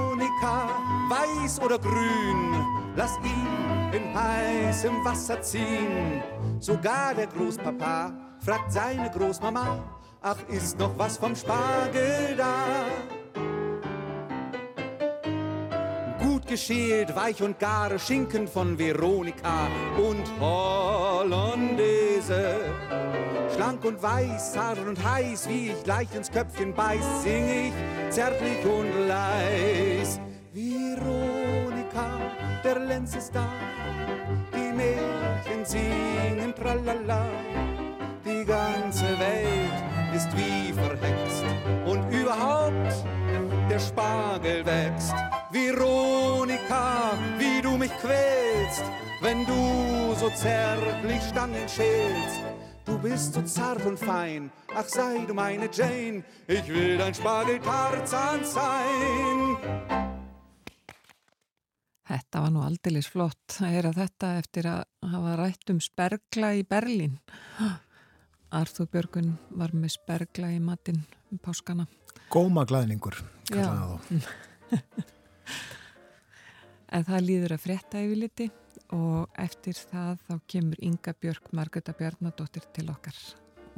weiß oder grün, lass ihn in heißem Wasser ziehen. Sogar der Großpapa fragt seine Großmama, ach ist noch was vom Spargel da? Gut geschält, weich und gare Schinken von Veronika und Hollandaise. Schlank und weiß, zart und heiß, wie ich leicht ins Köpfchen beiß, sing ich zärtlich und leis. Veronika, der Lenz ist da, die Mädchen singen tralala. Die ganze Welt ist wie verhext und überhaupt der Spargel wächst. Veronika, wie du mich quälst, wenn du so zärtlich Stangen schälst. Du bist so zart und fein, ach sei du meine Jane, ich will dein Spargeltarzan sein. Þetta var nú aldeilis flott að heyra þetta eftir að hafa rætt um spergla í Berlín. Arþúr Björgun var með spergla í matinn um páskana. Góma glæðningur, kallaði þá. En það líður að frétta yfir liti og eftir það þá kemur Inga Björk Margreta Bjarnadóttir til okkar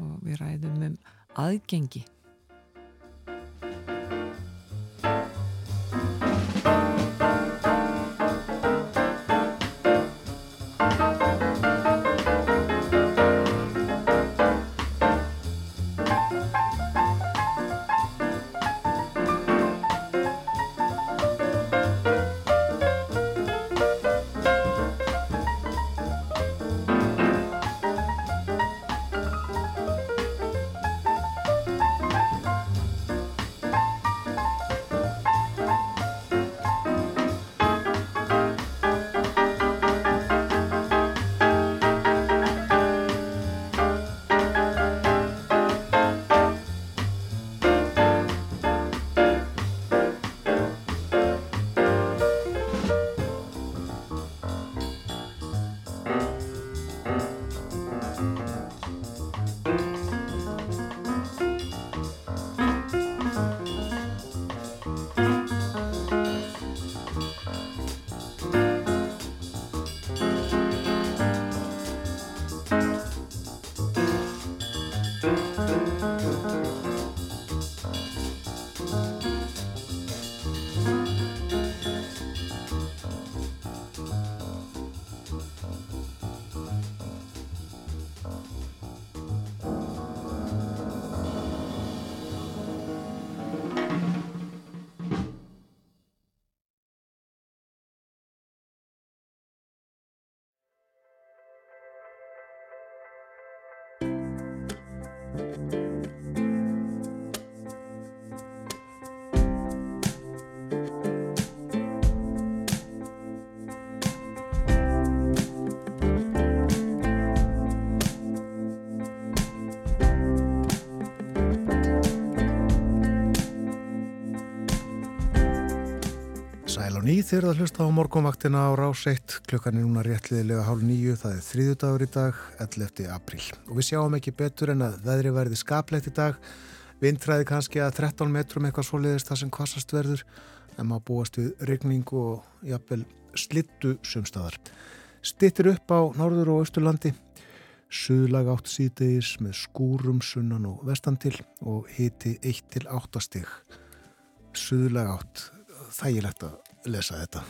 og við ræðum um aðgengi. Ný þegar það hlusta á morgunvaktina á rás 1 klukkan er núna réttliðilega hálf nýju það er þriðudagur í dag, 11. apríl. Og við sjáum ekki betur en að veðri verði skaplegt í dag. Vindræði kannski að 13 metrum eitthvað svoleiðist það sem kvassast verður en maður búast við regningu og jafnvel slittu sumstaðar stittir upp á norður og austurlandi. Suðlag átt síðdegis með skúrum sunnan og vestan til og hiti 1 til 8 stig. Suðlag átt þægilegt að lesa þetta.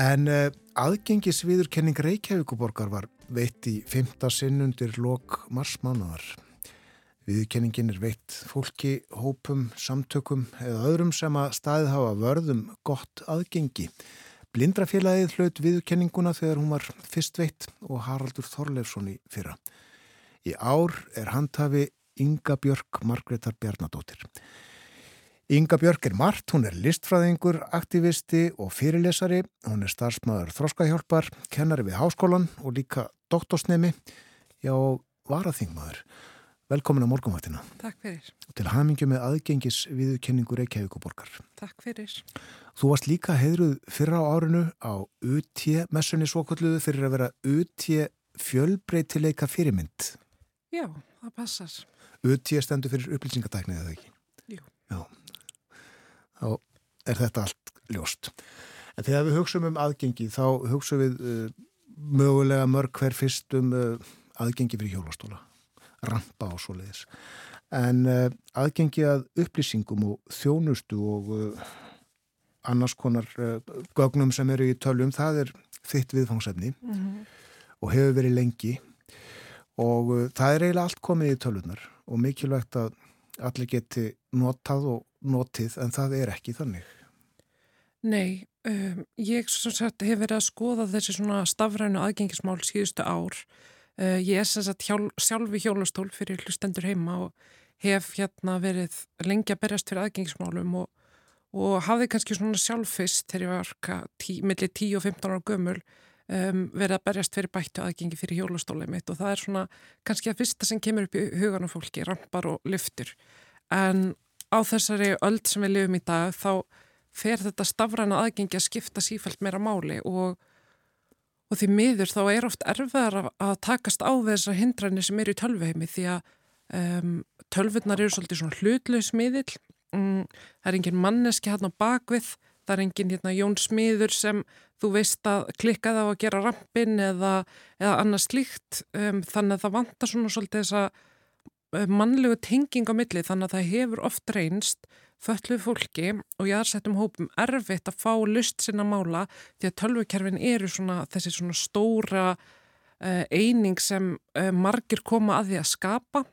En uh, aðgengisviðurkenning Reykjavíkuborgar var veitt í fymta sinn undir lok marsmánaðar. Viðurkenningin er veitt fólki, hópum, samtökum eða öðrum sem að staðið hafa vörðum gott aðgengi. Blindrafélagið hlaut viðurkenninguna þegar hún var fyrst veitt og Haraldur Þorleifsson í fyrra. Í ár er handhafi Inga Björk Margreðar Bjarnadóttir. Inga Björk er margt, hún er listfræðingur, aktivisti og fyrirlesari. Hún er starfsmæður þróskahjálpar, kennari við háskólan og líka doktorsnemi, já, varaþingmaður. Velkomin á morgunvaktina. Takk fyrir. Til hamingju með aðgengis viðkenningu Reykjavíkuborgar. Takk fyrir. Þú varst líka heidruð fyrra á árinu á UT-messunni svokvölduðu fyrir að vera UT fjölbreytileika fyrirmynd. Já, það passar. UT stendur fyrir upplýsingatæknið eða ekki? Þá er þetta allt ljóst. En þegar við hugsaum um aðgengi þá hugsaum við uh, mögulega mörg hver fyrst um uh, aðgengi fyrir hjólastóla, rampa og svo leiðis. En uh, aðgengi að upplýsingum og þjónustu og annars konar gögnum sem eru í tölum, það er þitt viðfangsefni mm -hmm. og hefur verið lengi og það er eiginlega allt komið í tölunar og mikilvægt að allir geti notað og notið en það er ekki þannig. Nei, um, ég sagt, hef verið að skoða þessi stafrænu aðgengismál síðustu ár. Uh, ég er sagt hjál, sjálfi hjólastól fyrir hlustendur heima og hef hérna verið lengi að berjast fyrir aðgengismálum og, og hafði kannski svona sjálfist þegar ég var tí, millir 10 og 15 ára gömul um, verið að berjast fyrir bættu aðgengi fyrir hjólastólið mitt og það er svona kannski að fyrsta sem kemur upp í hugan á fólki, rampar og lyftur. En á þessari öll sem við lifum í dag þá fer þetta stafræna aðgengi að skipta sífælt meira máli og, og því miður þá er oft erfiðar að, að takast á þessar hindranir sem eru í tölvuheimi því að um, tölvurnar eru svolítið svona hlutlaus miðil um, það er engin manneski hérna á bakvið það er engin hérna Jón Smiður sem þú veist að klikka það á að gera rampin eða, eða annað slíkt. Um, þannig að það vantar svona svolítið þess að mannlegu tenging á milli þannig að það hefur oft reynst fölluð fólki og jáðsettum hópum erfitt að fá lust sinna mála því að tölvukerfin eru svona þessi svona stóra uh, eining sem uh, margir koma að því að skapa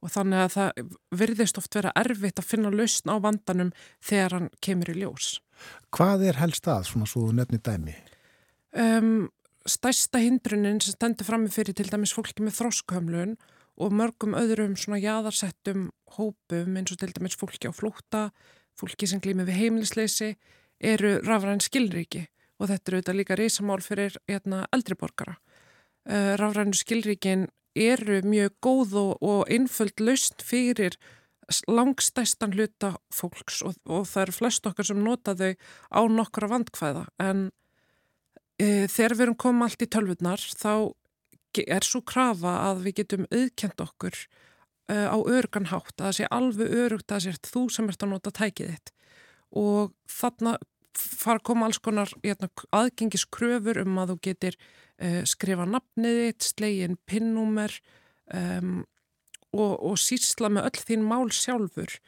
og þannig að það virðist oft vera erfitt að finna lustn á vandanum þegar hann kemur í ljós. Hvað er helst að svona svo nefni dæmi? Um, stærsta hindrunin sem stendur fram með fyrir til dæmis fólki með þróskhömlun og mörgum öðrum svona jáðarsettum hópum eins og til dæmis fólki á flóta, fólki sem glými við heimilisleysi eru rafræn skilríki og þetta eru auðvitað líka reysamál fyrir hérna, eldriborgara. Uh, eh, rafrænu skilríkin eru mjög góð og, og einföld laust fyrir langstæstan hluta fólks og, og það eru flest okkar sem nota þau á nokkura vandkvæða en e, þegar við erum komið allt í tölvurnar þá er svo krafa að við getum auðkjent okkur uh, á örganhátt, að það sé alveg örugt að sért þú sem ert að nota tækið þitt. Og þarna fara að koma alls konar hérna, aðgengiskröfur um að þú getur uh, skrifa nafnið þitt, slegin pinnúmer um, og, og sísla með öll þín mál sjálfur.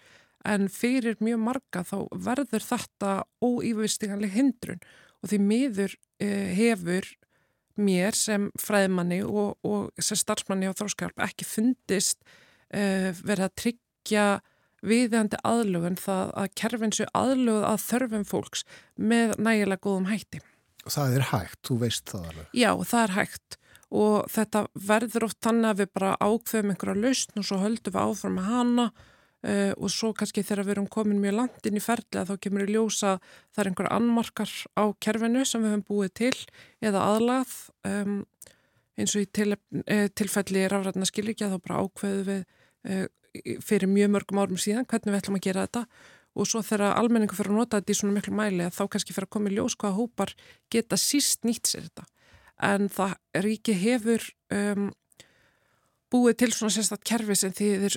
En fyrir mjög marga þá verður þetta óýfistinganleg hindrun og því miður uh, hefur mér sem fræðmanni og, og sem starfsmanni á þróskjálp ekki fundist uh, verið að tryggja viðjandi aðlugun það að kerfin séu aðluguð að þörfum fólks með nægilega góðum hætti. Það er hægt, þú veist það alveg. Já, það er hægt og þetta verður oft þannig að við bara ákveðum einhverja lausn og svo höldum við áfram með hana Uh, og svo kannski þegar við erum komin mjög langt inn í ferðlega þá kemur við ljósa það er einhver annmarkar á kerfinu sem við höfum búið til eða aðlað um, eins og í til, uh, tilfelli rafræðina skilíkja þá bara ákveðu við uh, fyrir mjög mörgum árum síðan hvernig við ætlum að gera þetta. Og svo þegar almenningu fyrir að nota þetta í svona miklu mæli þá kannski fyrir að koma í ljós hvaða hópar geta síst nýtt sér þetta. En það er ekki hefur um, búið til svona sérstaklega kerfi sem, þýðir,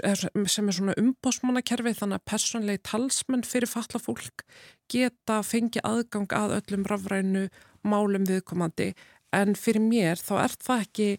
sem er svona umbósmannakerfi þannig að personlegi talsmenn fyrir falla fólk geta fengi aðgang að öllum rafrænu málum viðkomandi en fyrir mér þá er það ekki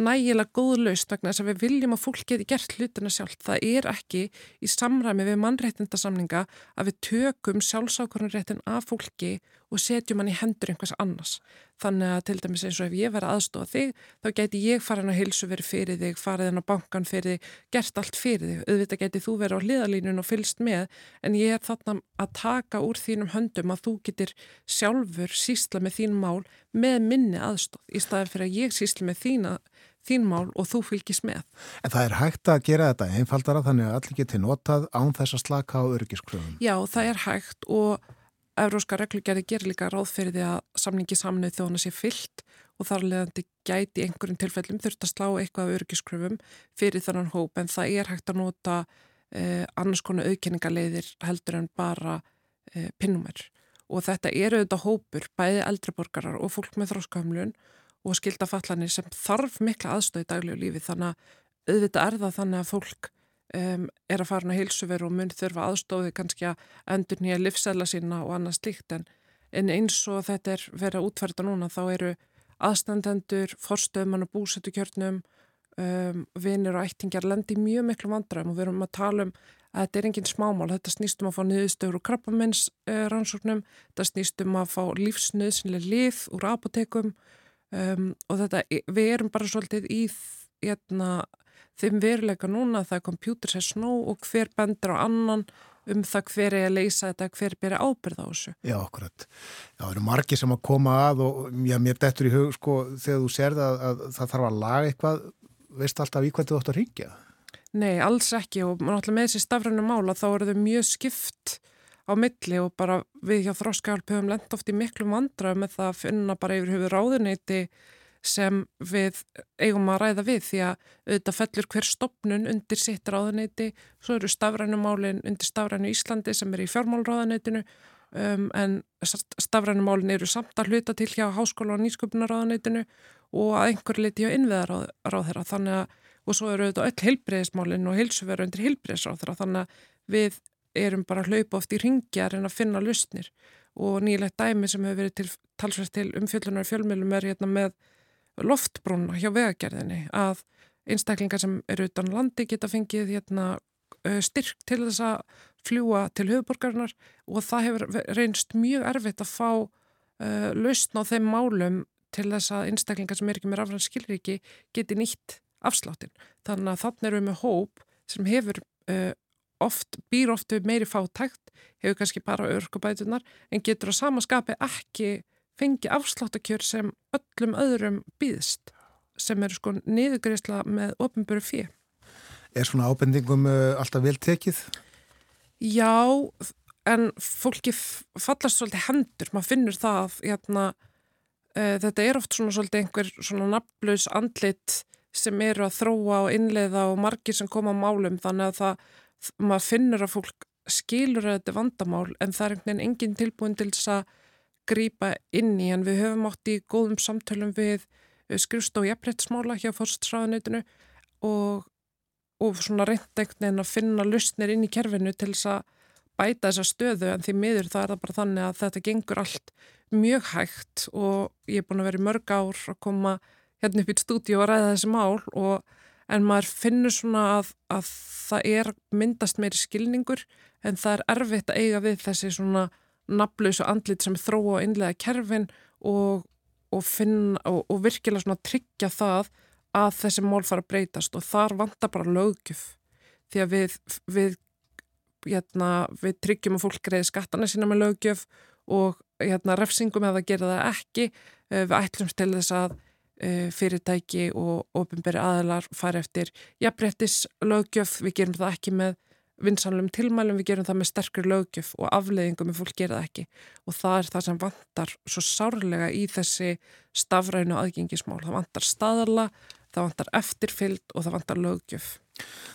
nægilega góð laust vegna þess að við viljum að fólk geti gert hlutina sjálf. Það er ekki í samræmi við mannréttindasamninga að við tökum sjálfsákvörnurréttin af fólki og setjum hann í hendur einhvers annars. Þannig að til dæmis eins og ef ég verið aðstofa þig, þá geti ég farin að hilsu verið fyrir þig, farið hann á bankan fyrir þig, gert allt fyrir þig. Auðvitað geti þú verið á hliðalínun og fylst með, en ég er þarna að taka úr þínum höndum að þú getur sjálfur sísla með þín mál með minni aðstof, í staðin fyrir að ég sísla með þína þín mál og þú fylgis með. En það er hægt að gera þetta einfaldara þannig að allir geti notað án þess að slaka á örgiskröfum. Já, það er hægt og Euróska reglugjari gerir líka ráð fyrir því að samningi samnið þjóðan sé fyllt og þar leðandi gæti einhverjum tilfellum þurft að slá eitthvað örgiskröfum fyrir þannan hóp en það er hægt að nota eh, annars konu auðkenningarleiðir heldur en bara eh, pinnumir og þetta eru auðvitað hópur bæði eldriborgarar og fólk með þróskahumlun og skildafallanir sem þarf mikla aðstöð í daglegu lífi þannig að auðvitað er það þannig að fólk um, er að fara á heilsuveru og mun þurfa aðstóði kannski að endur nýja livsæla sína og annað slíkt. En, en eins og þetta er verið að útferða núna þá eru aðstandendur, forstöðumann og búsettukjörnum um, vinir og ættingjar lendi mjög miklu vandræðum og við erum að tala um að þetta er enginn smámál, þetta snýstum að fá niðurstöður úr krabbamenns uh, rannsóknum, þetta snýstum að fá lífsnöðsynlega lif úr apotekum um, og þetta, við erum bara svolítið í hérna, þeim veruleika núna það er kompjútur sér snó og hver bendur á annan um það hver er að leysa þetta, hver byrja ábyrð á þessu. Já, okkurat. Já, það eru margi sem að koma að og já, mér dettur í hug, sko, þegar þú serð að, að það þarf að laga eitthvað, veist alltaf í hvað þú ætti að ringja? Nei, alls ekki og náttúrulega með þessi stafrænu mála þá eru þau mjög skipt á milli og bara við hjá þróskahjálp höfum lend oft í miklu vandra með það að finna bara yfir höfu ráðuneyti sem við eigum að ræða við því að auðvitað fellur hver stopnun undir sitt ráðuneyti, svo eru stafrænumálin undir stafrænu Íslandi sem er í fjármálráðuneytinu um, en stafrænumálin eru samt að hluta til hjá háskóla og nýsköpunarráðuneytinu og að einhver liti á innveðaráð þeirra þannig að og svo eru auðvitað öll heilbreyðismálin og heilsuveru undir heilbreyðisráð þeirra þannig að við erum bara að hlaupa oft í ringjar en að finna lustnir og nýlegt dæmi sem hefur verið til, talsvært til umfjöldunar fjölmjölum er hérna með loftbrúna hjá vegagerðinni að einstaklingar sem eru utan landi geta fengið hérna, styrk til þess að fljúa til höfuborgarnar og það hefur reynst mjög erfitt að fá uh, lausn á þeim málum til þess að einstaklingar sem er ekki með rafræðan skilriki geti nýtt afsláttin. Þannig að þannig erum við með hóp sem hefur uh, oft, býr oft við meiri fátækt, hefur kannski bara örkubætunar en getur á samaskapi ekki fengi afsláttakjör sem öllum öðrum býðst sem eru sko niðugreisla með ofinböru fyrir. Er svona ábendingum uh, alltaf vel tekið? Já, en fólki fallast svolítið hendur, maður finnur það hérna, uh, þetta er oft svona svolítið einhver svona nafnlaus andlit sem eru að þróa og innleiða og margir sem koma á málum þannig að það, maður finnur að fólk skilur að þetta vandamál en það er einhvern veginn engin tilbúin til þess að grýpa inn í en við höfum átt í góðum samtölum við eh, skrifst og jafnrættsmála hjá fórstræðanöytinu og, og svona reynd einhvern veginn að finna lustnir inn í kerfinu til þess að bæta þessa stöðu en því miður það er það bara þannig að þetta gengur allt mjög hægt og ég er búin að vera í mörg ár að koma hérna upp í stúdíu og ræða þessi mál og en maður finnur svona að, að það er myndast meiri skilningur en það er erfitt að eiga við þessi svona nafnlausu andlit sem þróa og innlega kerfin og, og, finna, og, og virkilega svona tryggja það að þessi mál fara að breytast. Og þar vantar bara lögjöf því að við, við, hérna, við tryggjum að fólk greiði skattana sína með lögjöf og hérna, refsingum ef það gerir það ekki. Eh, við ætlumst til þess að eh, fyrirtæki og ofinberi aðalar fara eftir jafnbrettis lögjöf, við gerum það ekki með vinsanlum tilmælum, við gerum það með sterkur lögjöf og afleiðingum ef fólk gera það ekki og það er það sem vantar svo sárlega í þessi stafrænu aðgengismál. Það vantar staðala, það vantar eftirfylg og það vantar lögjöf.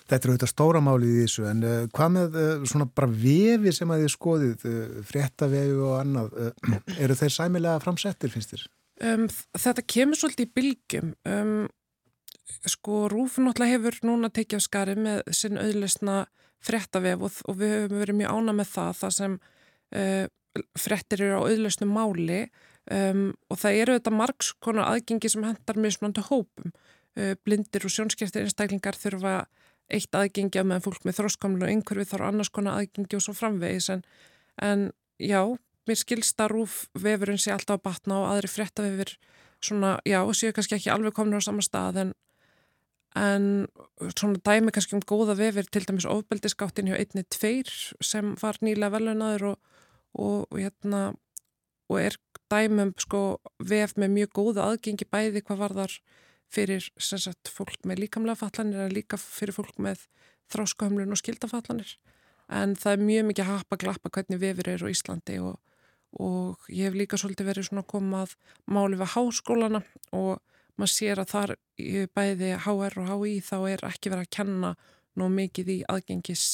Þetta er auðvitað stóra máli í þessu en uh, hvað með uh, svona bara vefi sem að þið skoðið, uh, fréttavefi og annað, eru þeir sæmilega framsettir finnst þér? Um, þetta kemur svolítið í bylgjum. Um, sko Rúf náttúrulega hefur núna tekið á skari með sinn auðlesna frettavef og, og við höfum verið mjög ána með það það sem uh, frettir eru á auðlösnu máli um, og það eru þetta margs konar aðgengi sem hendar mjög smöndu hópum. Uh, blindir og sjónskjæftir einstaklingar þurfa eitt aðgengi að meðan fólk með þróskamlu og einhverfið þarf annars konar aðgengi og svo framvegis. En, en já, mér skilst að rúf vefurinn sé alltaf að batna og aðri frétta vefur svona, já, séu kannski ekki alveg komin á sama stað en, en svona dæmi kannski um góða vefur til dæmis ofbeldisgáttin hjá einni tveir sem var nýlega velunaður og, og, og hérna og er dæmum sko vef með mjög góða aðgengi bæði hvað var þar fyrir sagt, fólk með líkamlega fallanir en líka fyrir fólk með þráskahömlun og skildafallanir en það er mjög mikið að hapa glappa hvernig vefur eru á Íslandi og ég hef líka svolítið verið svona komað máli við háskólana og maður sér að þar bæði HR og HI þá er ekki verið að kenna nóg mikið í aðgengis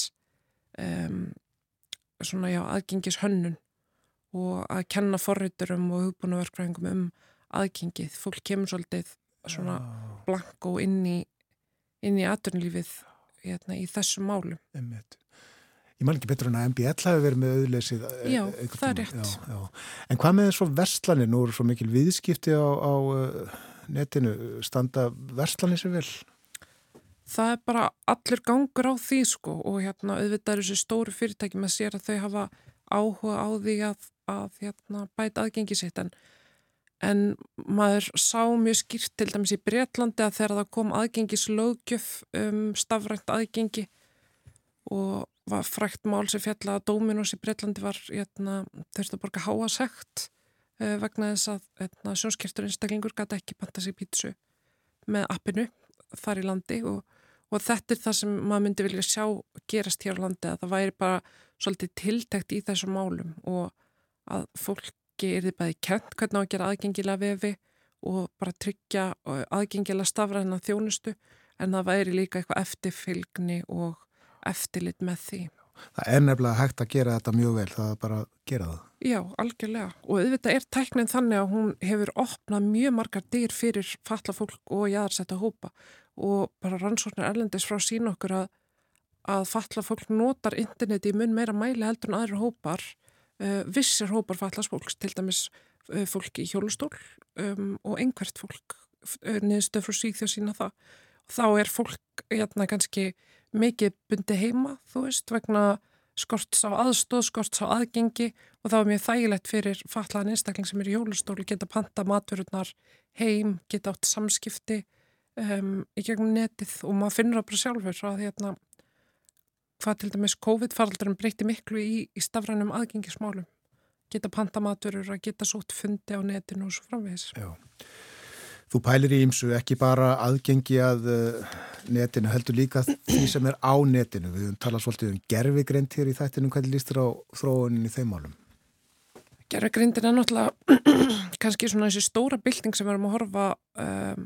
um, svona já aðgengis hönnun og að kenna forriturum og hugbúnaverkfræðingum um aðgengið. Fólk kemur svolítið svona blanko inn í inn í aðdurnlífið hérna, í þessum málum Einmitt. Ég man ekki betur en að MBL hafi verið með auðleysið eh, Já, það er rétt já, já. En hvað með svo verslanir? Nú eru svo mikil viðskipti á, á uh, netinu standa verslanir sér vel? Það er bara allur gangur á því sko og hérna auðvitað er þessi stóru fyrirtæki með sér að þau hafa áhuga á því að, að hérna, bæta aðgengi sitt en En maður sá mjög skýrt til dæmis í Breitlandi að þegar það kom aðgengislaugjöf um stafrænt aðgengi og var frækt mál sem fjalla að Dominos í Breitlandi var hérna, þurfti að borga háasegt vegna þess að hérna, sjónskiptur einstaklingur gæti ekki panta sig pítsu með appinu þar í landi og, og þetta er það sem maður myndi vilja sjá gerast hér á landi að það væri bara svolítið tiltækt í þessum málum og að fólk fólki er þið bæði kent hvernig á að gera aðgengilega vefi og bara tryggja aðgengilega stafræðina þjónustu en það væri líka eitthvað eftirfylgni og eftirlit með því. Það er nefnilega hægt að gera þetta mjög vel, það er bara að gera það. Já, algjörlega og auðvitað er tæknin þannig að hún hefur opnað mjög margar dyr fyrir falla fólk og jæðarsetta hópa og bara rannsóknar erlendis frá sín okkur að, að falla fólk notar interneti í mun meira mæli heldur en aðri hópar uh, vissir hópar fallast fólks, til dæmis uh, fólk í hjólustól um, og einhvert fólk uh, niðurstöð frá síð þjóð sína það. Þá er fólk hérna kannski mikið bundi heima, þú veist, vegna skorts á aðstóð, skorts á aðgengi og þá er mjög þægilegt fyrir fallaðan einstakling sem er í jólustóli geta panta matverurnar heim, geta átt samskipti um, í gegnum netið og maður finnur það bara sjálfur að hérna hvað til dæmis COVID-faraldurum breyti miklu í, í stafrænum aðgengismálum geta pantamaturur að geta sótt fundi á netinu og svo framvegis Já. Þú pælir í ymsu ekki bara aðgengi að uh, netinu, heldur líka því sem er á netinu. Við höfum talað svolítið um gerfigrind hér í þættinum, hvernig lístur á þróunin í þeim málum? Gerfigrindin er náttúrulega kannski svona þessi stóra bylting sem við erum að horfa um,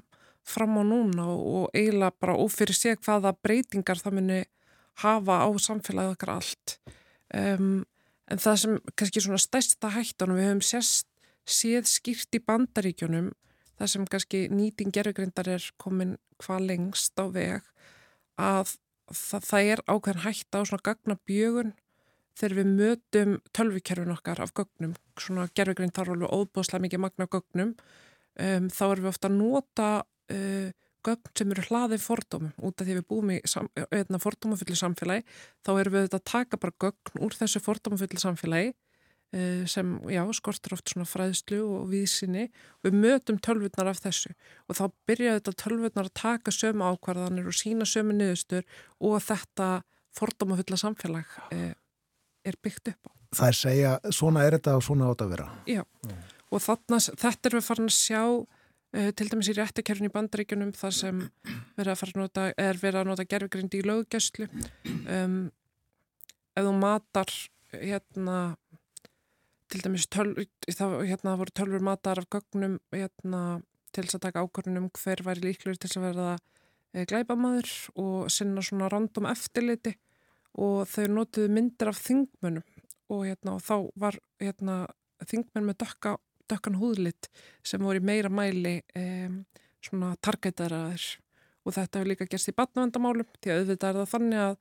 fram á núna og, eiginlega bara ófyrir sig hvaða breytingar það muni hafa á samfélagið okkar allt um, en það sem kannski svona stærsta hættanum við höfum sérst, séð skýrt í bandaríkjunum það sem kannski nýting gerðugrindar er komin hvað lengst á veg að það, það er ákveðin hætta á svona gagnabjögun þegar við mötum tölvikerfin okkar af gögnum, svona gerðugrind þarf alveg óbúslega mikið magna gögnum. Um, þá erum við ofta að nota uh, gögn sem eru hlaðið fordómum. Út af því við búum í hérna, fordómafulli samfélagi þá erum við að taka bara gögn úr þessu fordómafulli samfélagi sem, já, skortur oft svona fræðslu og vísinni við mötum tölvurnar af þessu og þá byrjaðu þetta tölvurnar að taka sömu ákvarðanir og sína sömu niðurstur og þetta fordómafulla samfélag uh, er byggt upp á. Það er segja, svona er þetta og svona átt að vera. Já, mm. og þarna, þetta er við farin að sjá Uh, til dæmis í réttekerfin í bandaríkunum þar sem verið að nota, er verið að nota gerfugrind í löggæslu um, ef þú matar hérna til dæmis töl, það hérna, voru tölfur matar af gögnum hérna, til þess að taka ákvörnum hver væri líklur til þess að verða e, glæbamaður og sinna svona random eftirliti. Og þau notuðu myndir af þingmönum og, hérna, og þá var hérna, þingmenn með dökka dökkan húðlitt sem voru í meira mæli um, svona targetaraðir og þetta hefur líka gerst í batnavendamálum því að auðvitað er það þannig að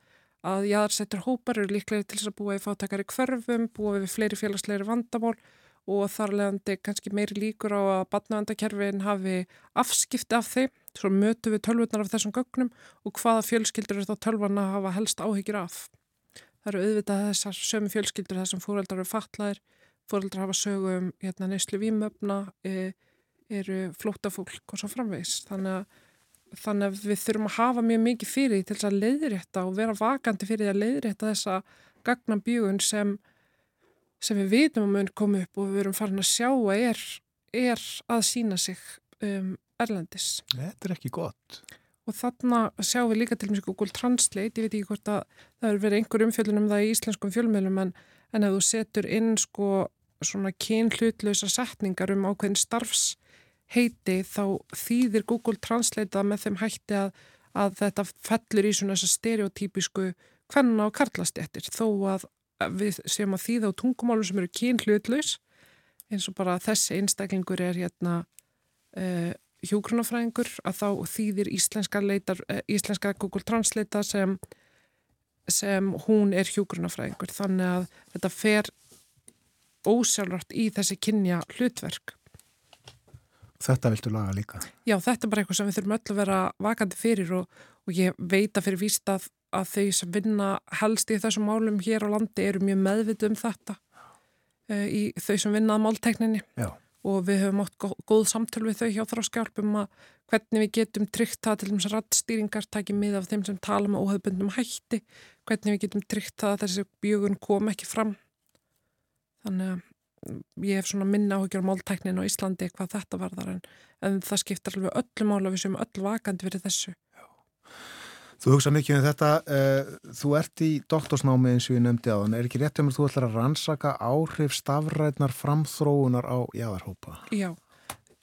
að jáðarsettur hópar eru líklega til þess að búa í fátakari hverfum, búa við fleiri félagsleiri vandamál og þar leðandi kannski meiri líkur á að batnavendakerfin hafi afskipti af þeim, svo mötu við tölvurnar af þessum gögnum og hvaða fjölskyldur er þá tölvarna að hafa helst áhyggjur af. Það eru auðvitað þessar sömu fjölskyldur þessum fóreldrar eru fatlaðir, fóreldrar hafa sögum hérna, neyslu výmöfna, e, eru flótafólk og svo framvegs. Þannig að, þannig að við þurfum að hafa mjög mikið fyrir til þess að leiðrétta og vera vakandi fyrir að leiðrétta þessa gagnambjögun sem sem við vitum að mun koma upp og við verum farin að sjá að er, er að sína sig um, erlendis. Þetta er ekki gott. Og þarna sjáum við líka til með Google Translate, ég veit ekki hvort að það er verið einhver umfjöldun um það í íslenskum fjölmjölum en, en ef þú setur inn sko svona kynhlutlösa setningar um ákveðin starfsheiti þá þýðir Google Translate að með þeim hætti að, að þetta fellur í svona þessa stereotypísku hvenna og karlastjættir þó að við séum að þýða á tungumálum sem eru kynhlutlaus eins og bara þessi einstaklingur er hérna uh, hjógrunafræðingur að þá þýðir íslenska, leitar, uh, íslenska Google Translate sem, sem hún er hjógrunafræðingur þannig að þetta fer ósjálfrátt í þessi kynja hlutverk. Þetta viltu laga líka? Já, þetta er bara eitthvað sem við þurfum öll að vera vakandi fyrir og, og ég veit að fyrir víst að að þau sem vinna helst í þessum málum hér á landi eru mjög meðvitu um þetta uh, í þau sem vinna að máltekninni Já. og við höfum átt góð, góð samtöl við þau hjá þráskjálpum að hvernig við getum tryggt það til þess að rattstýringar takja mið af þeim sem tala með óhaugbundum hætti, hvernig við getum tryggt það að þessi bjögun kom ekki fram þannig að ég hef svona minna áhugjur á málteknin á Íslandi hvað þetta varðar en, en það skiptar alveg öllu mála við sem öll vakandi verið þessu. Þú hugsa mikið um þetta, uh, þú ert í doktorsnámi eins og ég nefndi á þann, er ekki rétt um að þú ætlar að rannsaka áhrif stafrætnar framþróunar á jæðarhópa? Já,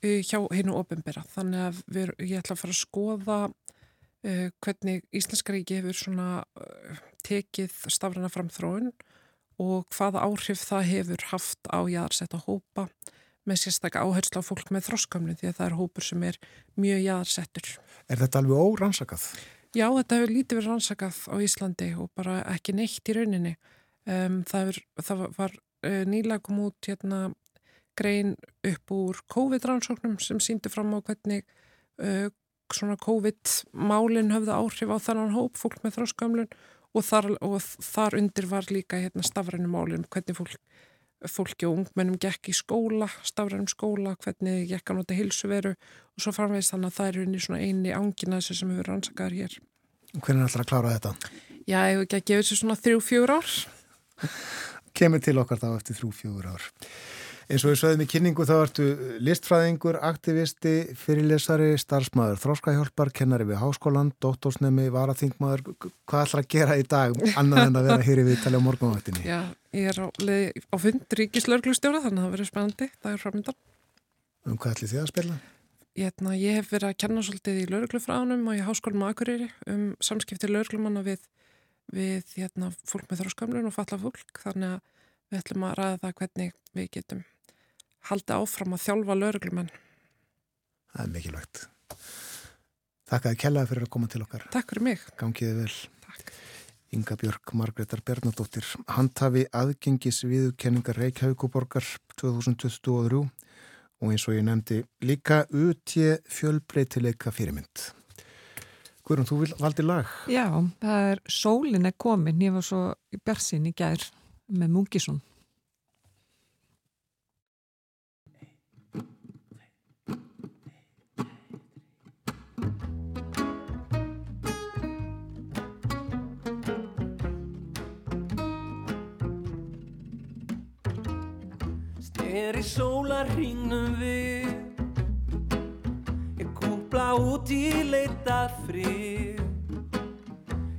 hjá hennu ofinbera, þannig að við, ég ætla að fara að skoða uh, hvernig Íslenska ríki hefur svona uh, tekið stafræna framþróun og hvaða áhrif það hefur haft á jæðarsetta hópa með sérstaklega áherslu á fólk með þróskamlu því að það er hópur sem er mjög jæðarsettur. Er þetta alveg órannsakað? Já, þetta hefur lítið verið rannsakað á Íslandi og bara ekki neitt í rauninni. Um, það, er, það var uh, nýlega kom út hérna, grein upp úr COVID-rannsóknum sem síndi fram á hvernig uh, svona COVID-málinn höfðu áhrif á þannan hóp, fólk með þróskamlun og þar, og þar undir var líka hérna, stafrænumálinn, hvernig fólk fólki og ungmennum gekk í skóla, stafrænum skóla, hvernig gekk að nota hilsuveru og svo framvegist þannig að það er unni svona eini ángina þessu sem hefur rannsakaður hér. Hvernig er alltaf að klára þetta? Já, ég hef ekki að gefa þessu svona þrjú-fjúr ár. Kemur til okkar þá eftir þrjú-fjúr ár. Eins og við sögðum í kynningu þá ertu listfræðingur, aktivisti, fyrirlesari, starfsmæður, þróskahjálpar, kennari við háskólan, dóttorsnemi, varaþingmaður. Hvað ætlar að gera í dag annað en að vera hér í viðtali á morgunvaktinni? Já, ég er á, á fund ríkislörglustjóra þannig að það verður spennandi, það er framöndan. Um hvað ætlir þið að spila? Ég, etna, ég hef verið að kenna svolítið í lörglufræðunum og í háskólum og akureyri um samskipti lörglumanna við, við hérna, fólk með þróskamlun og falla fólk þannig að við ætlum að ræða það hvernig við getum haldi áfram að þjálfa lauruglumenn. Það er mikilvægt. Takk að þið kellaði fyrir að koma til okkar. Takk fyrir mig. Gangiði vel. Takk. Inga Björg Margreðar Bernadóttir, handhafi aðgengis viðkenningar Reykjavíkuborgar 2023 og eins og ég nefndi líka utje fjölbreytileika fyrirmynd. Guðrún, þú valdi lag? Já, það er Sólin er komin, ég var svo í Björnsin í gær með Mungisson. Er í sólarhingnum við. Ég kúpla út í leitað frið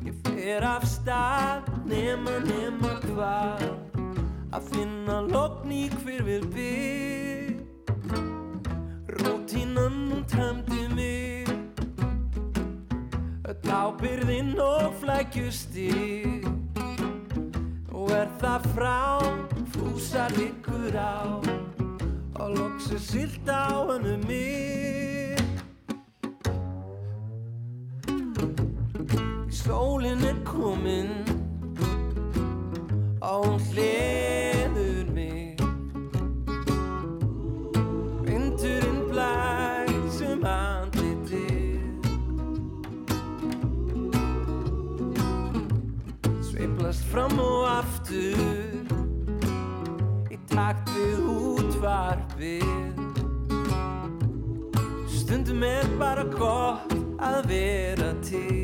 Ég fer af stað nema nema hvað. Að finna lokn í hver við bygg Rótínan hún tæmdi mig. Öll ábyrðinn og flækjustig. Og er það frá fúsa liggur á og loksu silt á hannu mig Sólinn er kominn og hún hliður Er bara gott að vera til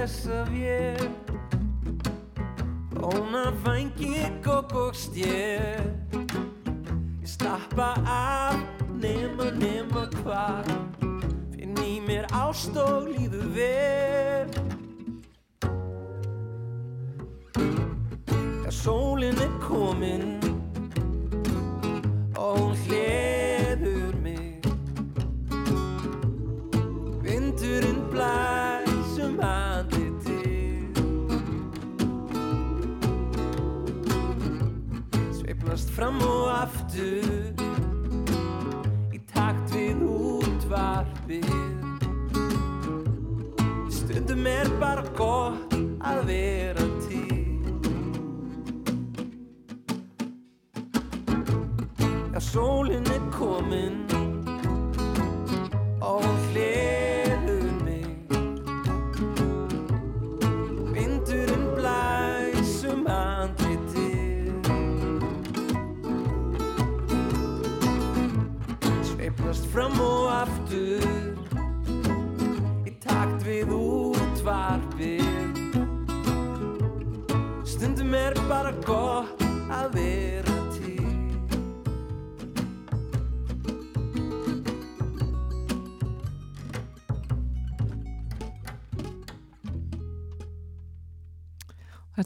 þessa vél Óna fængi kokk og stjél Ég stappa af nema nema hvað Finn í mér ást og líður vel Já, sólinn er komin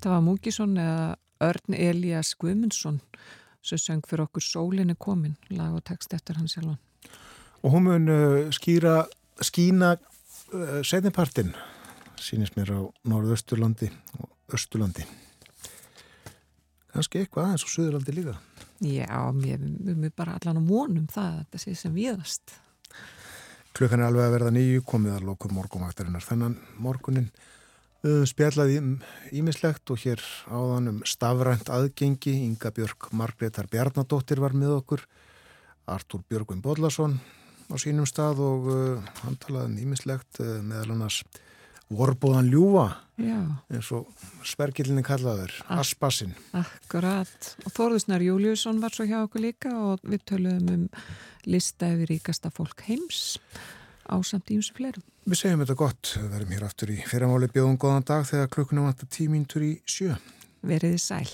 Þetta var Múkisson eða Örn Elias Guðmundsson sem söng fyrir okkur Sólin er komin, lag og text eftir hans sjálfan. Og hún mun uh, skýra, skína uh, setnipartin, sínist mér á Norðausturlandi og Östurlandi. Kanski eitthvað aðeins á Suðurlandi líka. Já, mér er bara allan á vonum það að þetta sé sem viðast. Klukkan er alveg að verða nýju, komið að lokum morgumvaktarinnar. Þennan morgunin uh, spjallaði ímislegt og hér áðan um stafrænt aðgengi. Inga Björk Margreðar Bjarnadóttir var með okkur. Artúr Björgvin Bodlason á sínum stað og uh, hann talaði um ímislegt uh, meðal annars vorbóðan ljúa Já, eins og svergillinni kallaður, Ah. Aspassin. akkurat. Og Þórðusnar Júliusson var svo hjá okkur líka og við töluðum um lista yfir ríkasta fólk heims á samt ímsu fleirum. Við segjum þetta gott, við verðum hér aftur í fyrramáli bjóðum góðan dag þegar klukkunum vantar tímíntur í sjö. Veriði sæl.